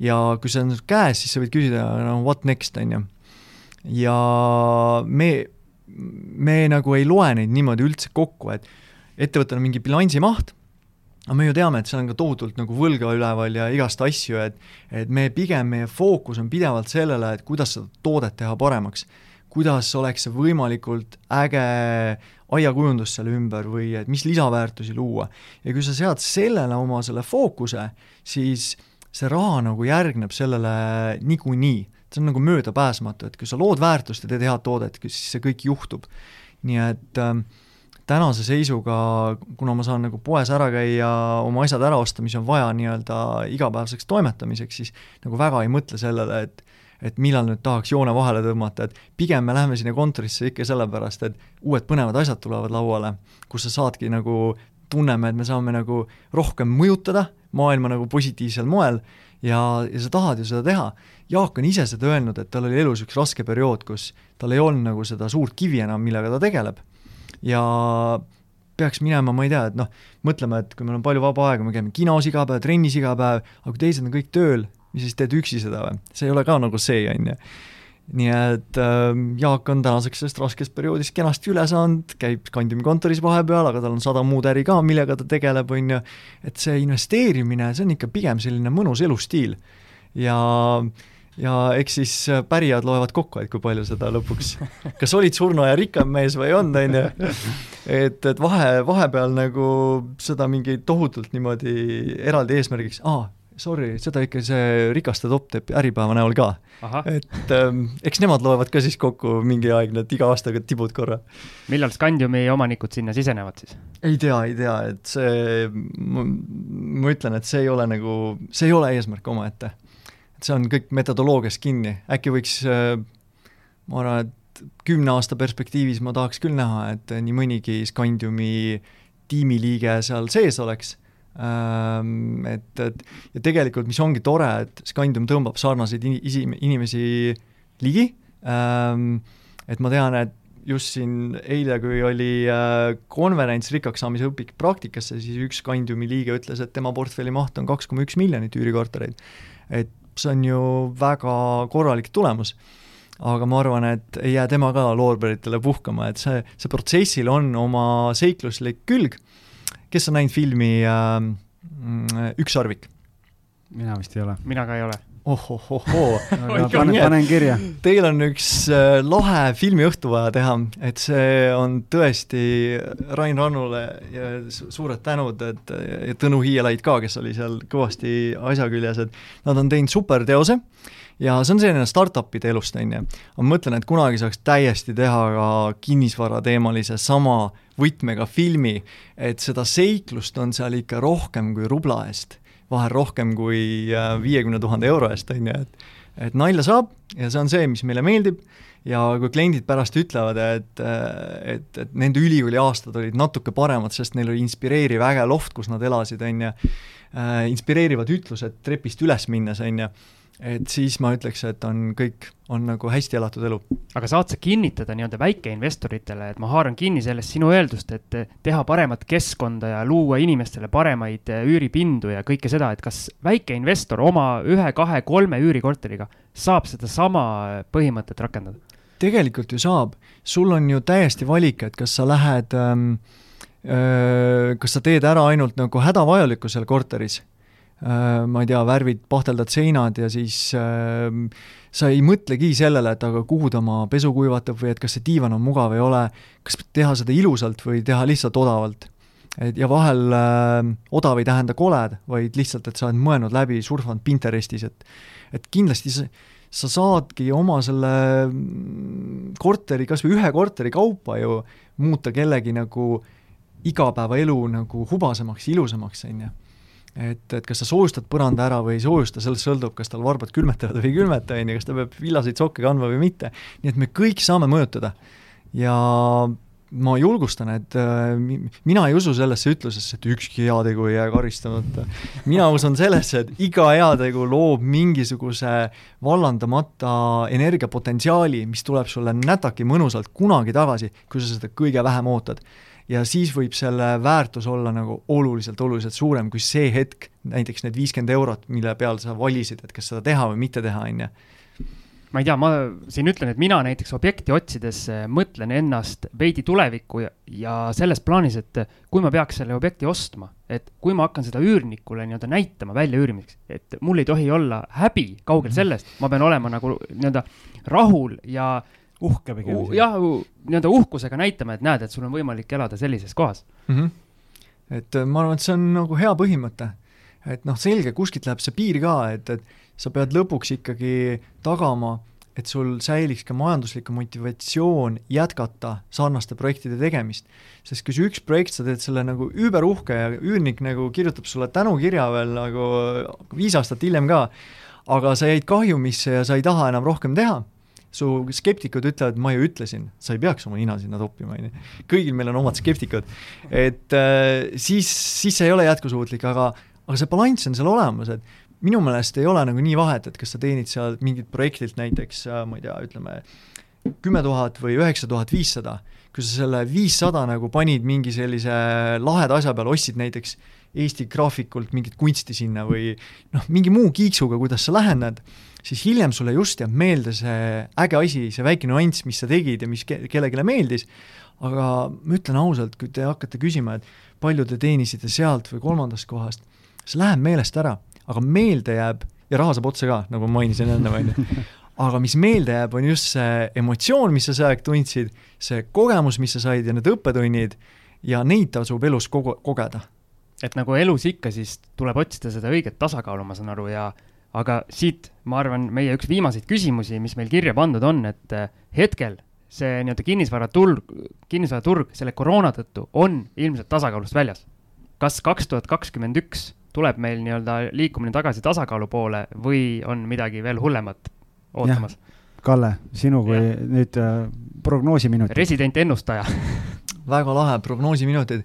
ja kui see on käes, siis sa võid küsida, no what next, on ju. ja me, me nagu ei loe neid niimoodi üldse kokku, et ettevõttel on mingi bilansi maht, aga me ju teame, et seal on ka tohutult nagu võlga üleval ja igast asju, et et me pigem, meie fookus on pidevalt sellele, et kuidas seda toodet teha paremaks. Kuidas oleks see võimalikult äge aiakujundust selle ümber või et mis lisaväärtusi luua. ja kui sa sead sellele oma selle fookuse, siis see raha nagu järgneb sellele niikuinii. see on nagu möödapääsmatu, et kui sa lood väärtust ja teed head toodet, siis see kõik juhtub. nii et äh, tänase seisuga, kuna ma saan nagu poes ära käia, oma asjad ära osta, mis on vaja nii-öelda igapäevaseks toimetamiseks, siis nagu väga ei mõtle sellele, et et millal nüüd tahaks joone vahele tõmmata, et pigem me läheme sinna kontorisse ikka sellepärast, et uued põnevad asjad tulevad lauale, kus sa saadki nagu, tunneme, et me saame nagu rohkem mõjutada maailma nagu positiivsel moel ja, ja sa tahad ju seda teha. Jaak on ise seda öelnud, et tal oli elus üks raske periood, kus tal ei olnud nagu seda suurt kivi enam, millega ta tegeleb. ja peaks minema, ma ei tea, et noh, mõtleme, et kui meil on palju vaba aega, me käime kinos iga päev, trennis iga päev, aga kui teised on kõik tööl, sa siis teed üksi seda või? see ei ole ka nagu see, on ju. nii et äh, Jaak on tänaseks sellest raskest perioodist kenasti üle saanud, käib Scandiumi kontoris vahepeal, aga tal on sada muud äri ka, millega ta tegeleb, on ju, et see investeerimine, see on ikka pigem selline mõnus elustiil. ja ja eks siis pärijad loevad kokku, et kui palju seda lõpuks, kas olid surnuaja rikkam mees või ei olnud, on ju. et, et vahe, vahepeal nagu seda mingi tohutult niimoodi eraldi eesmärgiks, aa, sorry, seda ikka see rikaste top teeb Äripäeva näol ka. et ähm, eks nemad loevad ka siis kokku mingi aeg need iga aastaga tibud korra. millal Scandiumi omanikud sinna sisenevad siis? ei tea, ei tea, et see, ma ütlen, et see ei ole nagu, see ei ole eesmärk omaette. et see on kõik metodoloogias kinni, äkki võiks äh, ma arvan, et kümne aasta perspektiivis ma tahaks küll näha, et nii mõnigi Scandiumi tiimiliige seal sees oleks et, et ja tegelikult, mis ongi tore, et Scandium tõmbab sarnaseid isi-, inimesi ligi, ähm, et ma tean, et just siin eile, kui oli äh, konverents rikkaks saamise õpik praktikasse, siis üks Scandiumi liige ütles, et tema portfelli maht on kaks koma üks miljonit üürikortereid. et see on ju väga korralik tulemus. aga ma arvan, et ei jää tema ka loorberitele puhkama, et see, see protsessil on oma seikluslik külg. Kes on näinud filmi äh, Ükssarvik? mina vist ei ole. mina ka ei ole ohohohoo panen, panen kirja. Teil on üks äh, lahe filmiõhtu vaja teha, et see on tõesti Rain Rannule ja suured tänud, et ja Tõnu Hiielaid ka, kes oli seal kõvasti asja küljes, et nad on teinud superteose ja see on selline startup'ide elust, on ju. ma mõtlen, et kunagi saaks täiesti teha ka kinnisvarateemalise sama võtmega filmi, et seda seiklust on seal ikka rohkem kui rubla eest vahel rohkem kui äh, viiekümne tuhande euro eest, on ju, et et nalja saab ja see on see, mis meile meeldib ja kui kliendid pärast ütlevad, et, äh, et, et nende ülikooli aastad olid natuke paremad, sest neil oli inspireeriv äge loft, kus nad elasid, on ju, äh, inspireerivad ütlused trepist üles minnes, on ju et siis ma ütleks, et on kõik, on nagu hästi elatud elu. aga saad sa kinnitada nii-öelda väikeinvestoritele, et ma haaran kinni sellest sinu öeldust, et teha paremat keskkonda ja luua inimestele paremaid üüripindu ja kõike seda, et kas väikeinvestor oma ühe, kahe, kolme üürikorteriga saab sedasama põhimõtet rakendada? tegelikult ju saab, sul on ju täiesti valik, et kas sa lähed ähm, äh, kas sa teed ära ainult nagu hädavajalikku seal korteris ma ei tea, värvid, pahteldad seinad ja siis äh, sa ei mõtlegi sellele, et aga kuhu ta oma pesu kuivatab või et kas see diivan on mugav või ei ole, kas teha seda ilusalt või teha lihtsalt odavalt. et ja vahel äh, odav ei tähenda koled, vaid lihtsalt, et sa oled mõelnud läbi, surfanud Pinterestis, et et kindlasti sa, sa saadki oma selle mm, korteri, kas või ühe korteri kaupa ju muuta kellegi nagu igapäevaelu nagu hubasemaks, ilusamaks, on ju et, et kas sa soojustad põranda ära või ei soojusta, sellest sõltub, kas tal varbad külmetavad või ei külmeta, on ju, kas ta peab villaseid sokke kandma või mitte. nii et me kõik saame mõjutada. ja ma julgustan, et äh, mina ei usu sellesse ütlusesse, et ükski heategu ei jää karistamata. mina usun sellesse, et iga heategu loob mingisuguse vallandamata energiapotentsiaali, mis tuleb sulle nätaki mõnusalt kunagi tagasi, kui sa seda kõige vähem ootad ja siis võib selle väärtus olla nagu oluliselt, oluliselt suurem kui see hetk, näiteks need viiskümmend eurot, mille peal sa valisid, et kas seda teha või mitte teha, on ju ma ei tea, ma siin ütlen, et mina näiteks objekti otsides äh, mõtlen ennast veidi tulevikku ja, ja selles plaanis, et kui ma peaks selle objekti ostma, et kui ma hakkan seda üürnikule nii-öelda näitama väljaüürimiseks, et mul ei tohi olla häbi, kaugel mhm. sellest, ma pean olema nagu nii-öelda rahul ja uhke pigem. jah, nii-öelda uhkusega näitama, et näed, et sul on võimalik elada sellises kohas mm. -hmm. et äh, ma arvan, et see on nagu hea põhimõte. et noh, selge, kuskilt läheb see piir ka, et, et sa pead lõpuks ikkagi tagama, et sul säiliks ka majanduslik motivatsioon jätkata sarnaste projektide tegemist. sest kui see üks projekt, sa teed selle nagu überuhke ja üürnik nagu kirjutab sulle tänukirja veel nagu viis aastat hiljem ka, aga sa jäid kahjumisse ja sa ei taha enam rohkem teha su skeptikud ütlevad, ma ju ütlesin, sa ei peaks oma nina sinna toppima, on ju. kõigil meil on omad skeptikud. et äh, siis, siis see ei ole jätkusuutlik, aga, aga see balanss on seal olemas, et minu meelest ei ole nagu nii vahet, et kas sa teenid seal mingilt projektilt näiteks, äh, ma ei tea, ütleme kümme tuhat või üheksa tuhat viissada, kui sa selle viissada nagu panid mingi sellise laheda asja peale, ostsid näiteks Eesti graafikult mingit kunsti sinna või noh, mingi muu kiiksuga, kuidas sa lähened, siis hiljem sulle just jääb meelde see äge asi, see väike nüanss, mis sa tegid ja mis ke kellelegi meeldis, aga ma ütlen ausalt, kui te hakkate küsima, et palju te teenisite sealt või kolmandast kohast, see läheb meelest ära, aga meelde jääb, ja raha saab otsa ka, nagu ma mainisin enne, on ju, aga mis meelde jääb, on just see emotsioon, mis sa see aeg tundsid, see kogemus, mis sa said ja need õppetunnid ja neid tasub elus kogu, kogeda. et nagu elus ikka, siis tuleb otsida seda õiget tasakaalu, ma saan aru, ja aga siit, ma arvan, meie üks viimaseid küsimusi, mis meil kirja pandud on, et äh, hetkel see nii-öelda kinnisvaraturg, kinnisvaraturg selle koroona tõttu on ilmselt tasakaalust väljas. kas kaks tuhat kakskümmend üks tuleb meil nii-öelda liikumine tagasi tasakaalu poole või on midagi veel hullemat ootamas? Kalle, sinu kui ja. nüüd äh, prognoosiminutid. resident ennustaja väga lahe, prognoosiminutid.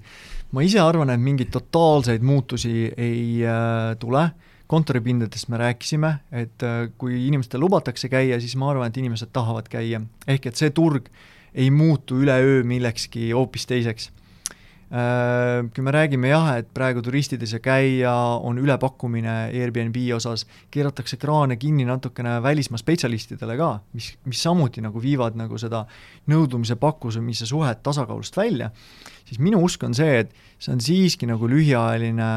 ma ise arvan, et mingeid totaalseid muutusi ei äh, tule, kontoripindadest me rääkisime, et äh, kui inimestel lubatakse käia, siis ma arvan, et inimesed tahavad käia. ehk et see turg ei muutu üleöö millekski hoopis teiseks Äh, kui me räägime jah, et praegu turistid ei saa käia, on ülepakkumine Airbnb osas, keeratakse kraane kinni natukene välismaa spetsialistidele ka, mis, mis samuti nagu viivad nagu seda nõudlumise pakkumise suhet tasakaalust välja, siis minu usk on see, et see on siiski nagu lühiajaline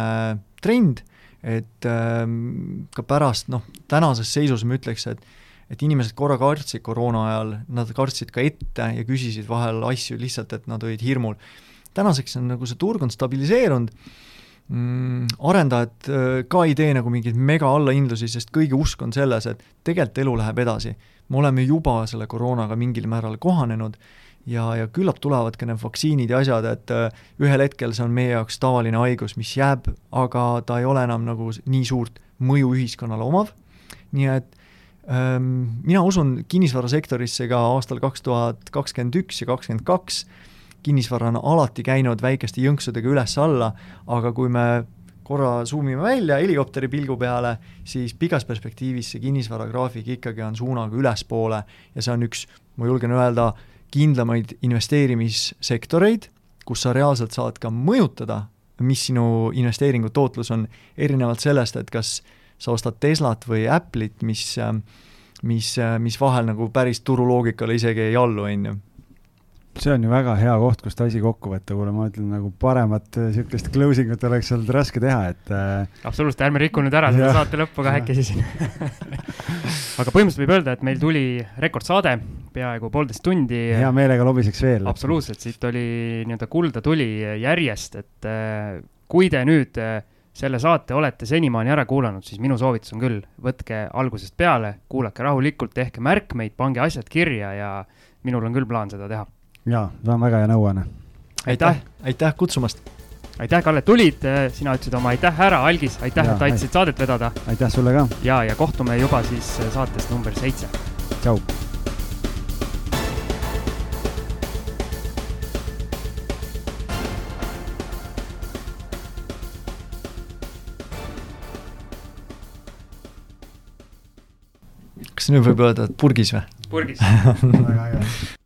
trend, et ähm, ka pärast noh, tänases seisus ma ütleks, et et inimesed korra kartsid koroona ajal, nad kartsid ka ette ja küsisid vahel asju lihtsalt, et nad olid hirmul. Tänaseks on nagu see turg on stabiliseerunud. Mm,, arendajad äh, ka ei tee nagu mingeid mega allahindlusi, sest kõigi usk on selles, et tegelikult elu läheb edasi. me oleme juba selle koroonaga mingil määral kohanenud ja, ja küllap tulevad ka need vaktsiinid ja asjad, et äh, ühel hetkel see on meie jaoks tavaline haigus, mis jääb, aga ta ei ole enam nagu nii suurt mõju ühiskonnale omav, nii et ähm, mina usun kinnisvarasektorisse ka aastal kaks tuhat kakskümmend üks ja kakskümmend kaks, kinnisvara on alati käinud väikeste jõnksudega üles-alla, aga kui me korra zoom ime välja helikopteri pilgu peale, siis pikas perspektiivis see kinnisvaragraafik ikkagi on suunaga ülespoole ja see on üks, ma julgen öelda, kindlamaid investeerimissektoreid, kus sa reaalselt saad ka mõjutada, mis sinu investeeringu tootlus on, erinevalt sellest, et kas sa ostad Teslat või Apple'it, mis mis, mis vahel nagu päris turuloogikale isegi ei allu, on ju see on ju väga hea koht, kust asi kokku võtta, kuule, ma ütlen nagu paremat niisugust closing ut oleks olnud raske teha, et äh.... absoluutselt, ärme riku nüüd ära seda saate lõppu kahekesi siin aga põhimõtteliselt võib öelda, et meil tuli rekordsaade, peaaegu poolteist tundi. hea meelega lobiseks veel. absoluutselt, siit oli nii-öelda kulda tuli järjest, et äh, kui te nüüd äh, selle saate olete senimaani ära kuulanud, siis minu soovitus on küll, võtke algusest peale, kuulake rahulikult, tehke märkmeid, pange asjad kirja ja minul on küll plaan seda teha jaa, see on väga hea nõuanne. aitäh, aitäh kutsumast! aitäh, Kalle, tulid, sina ütlesid oma aitäh ära, Algis, aitäh, et aitasid saadet vedada. aitäh sulle ka! ja, ja kohtume juba siis saates number seitse. tšau! kas nüüd võib öelda, et purgis või? purgis väga äge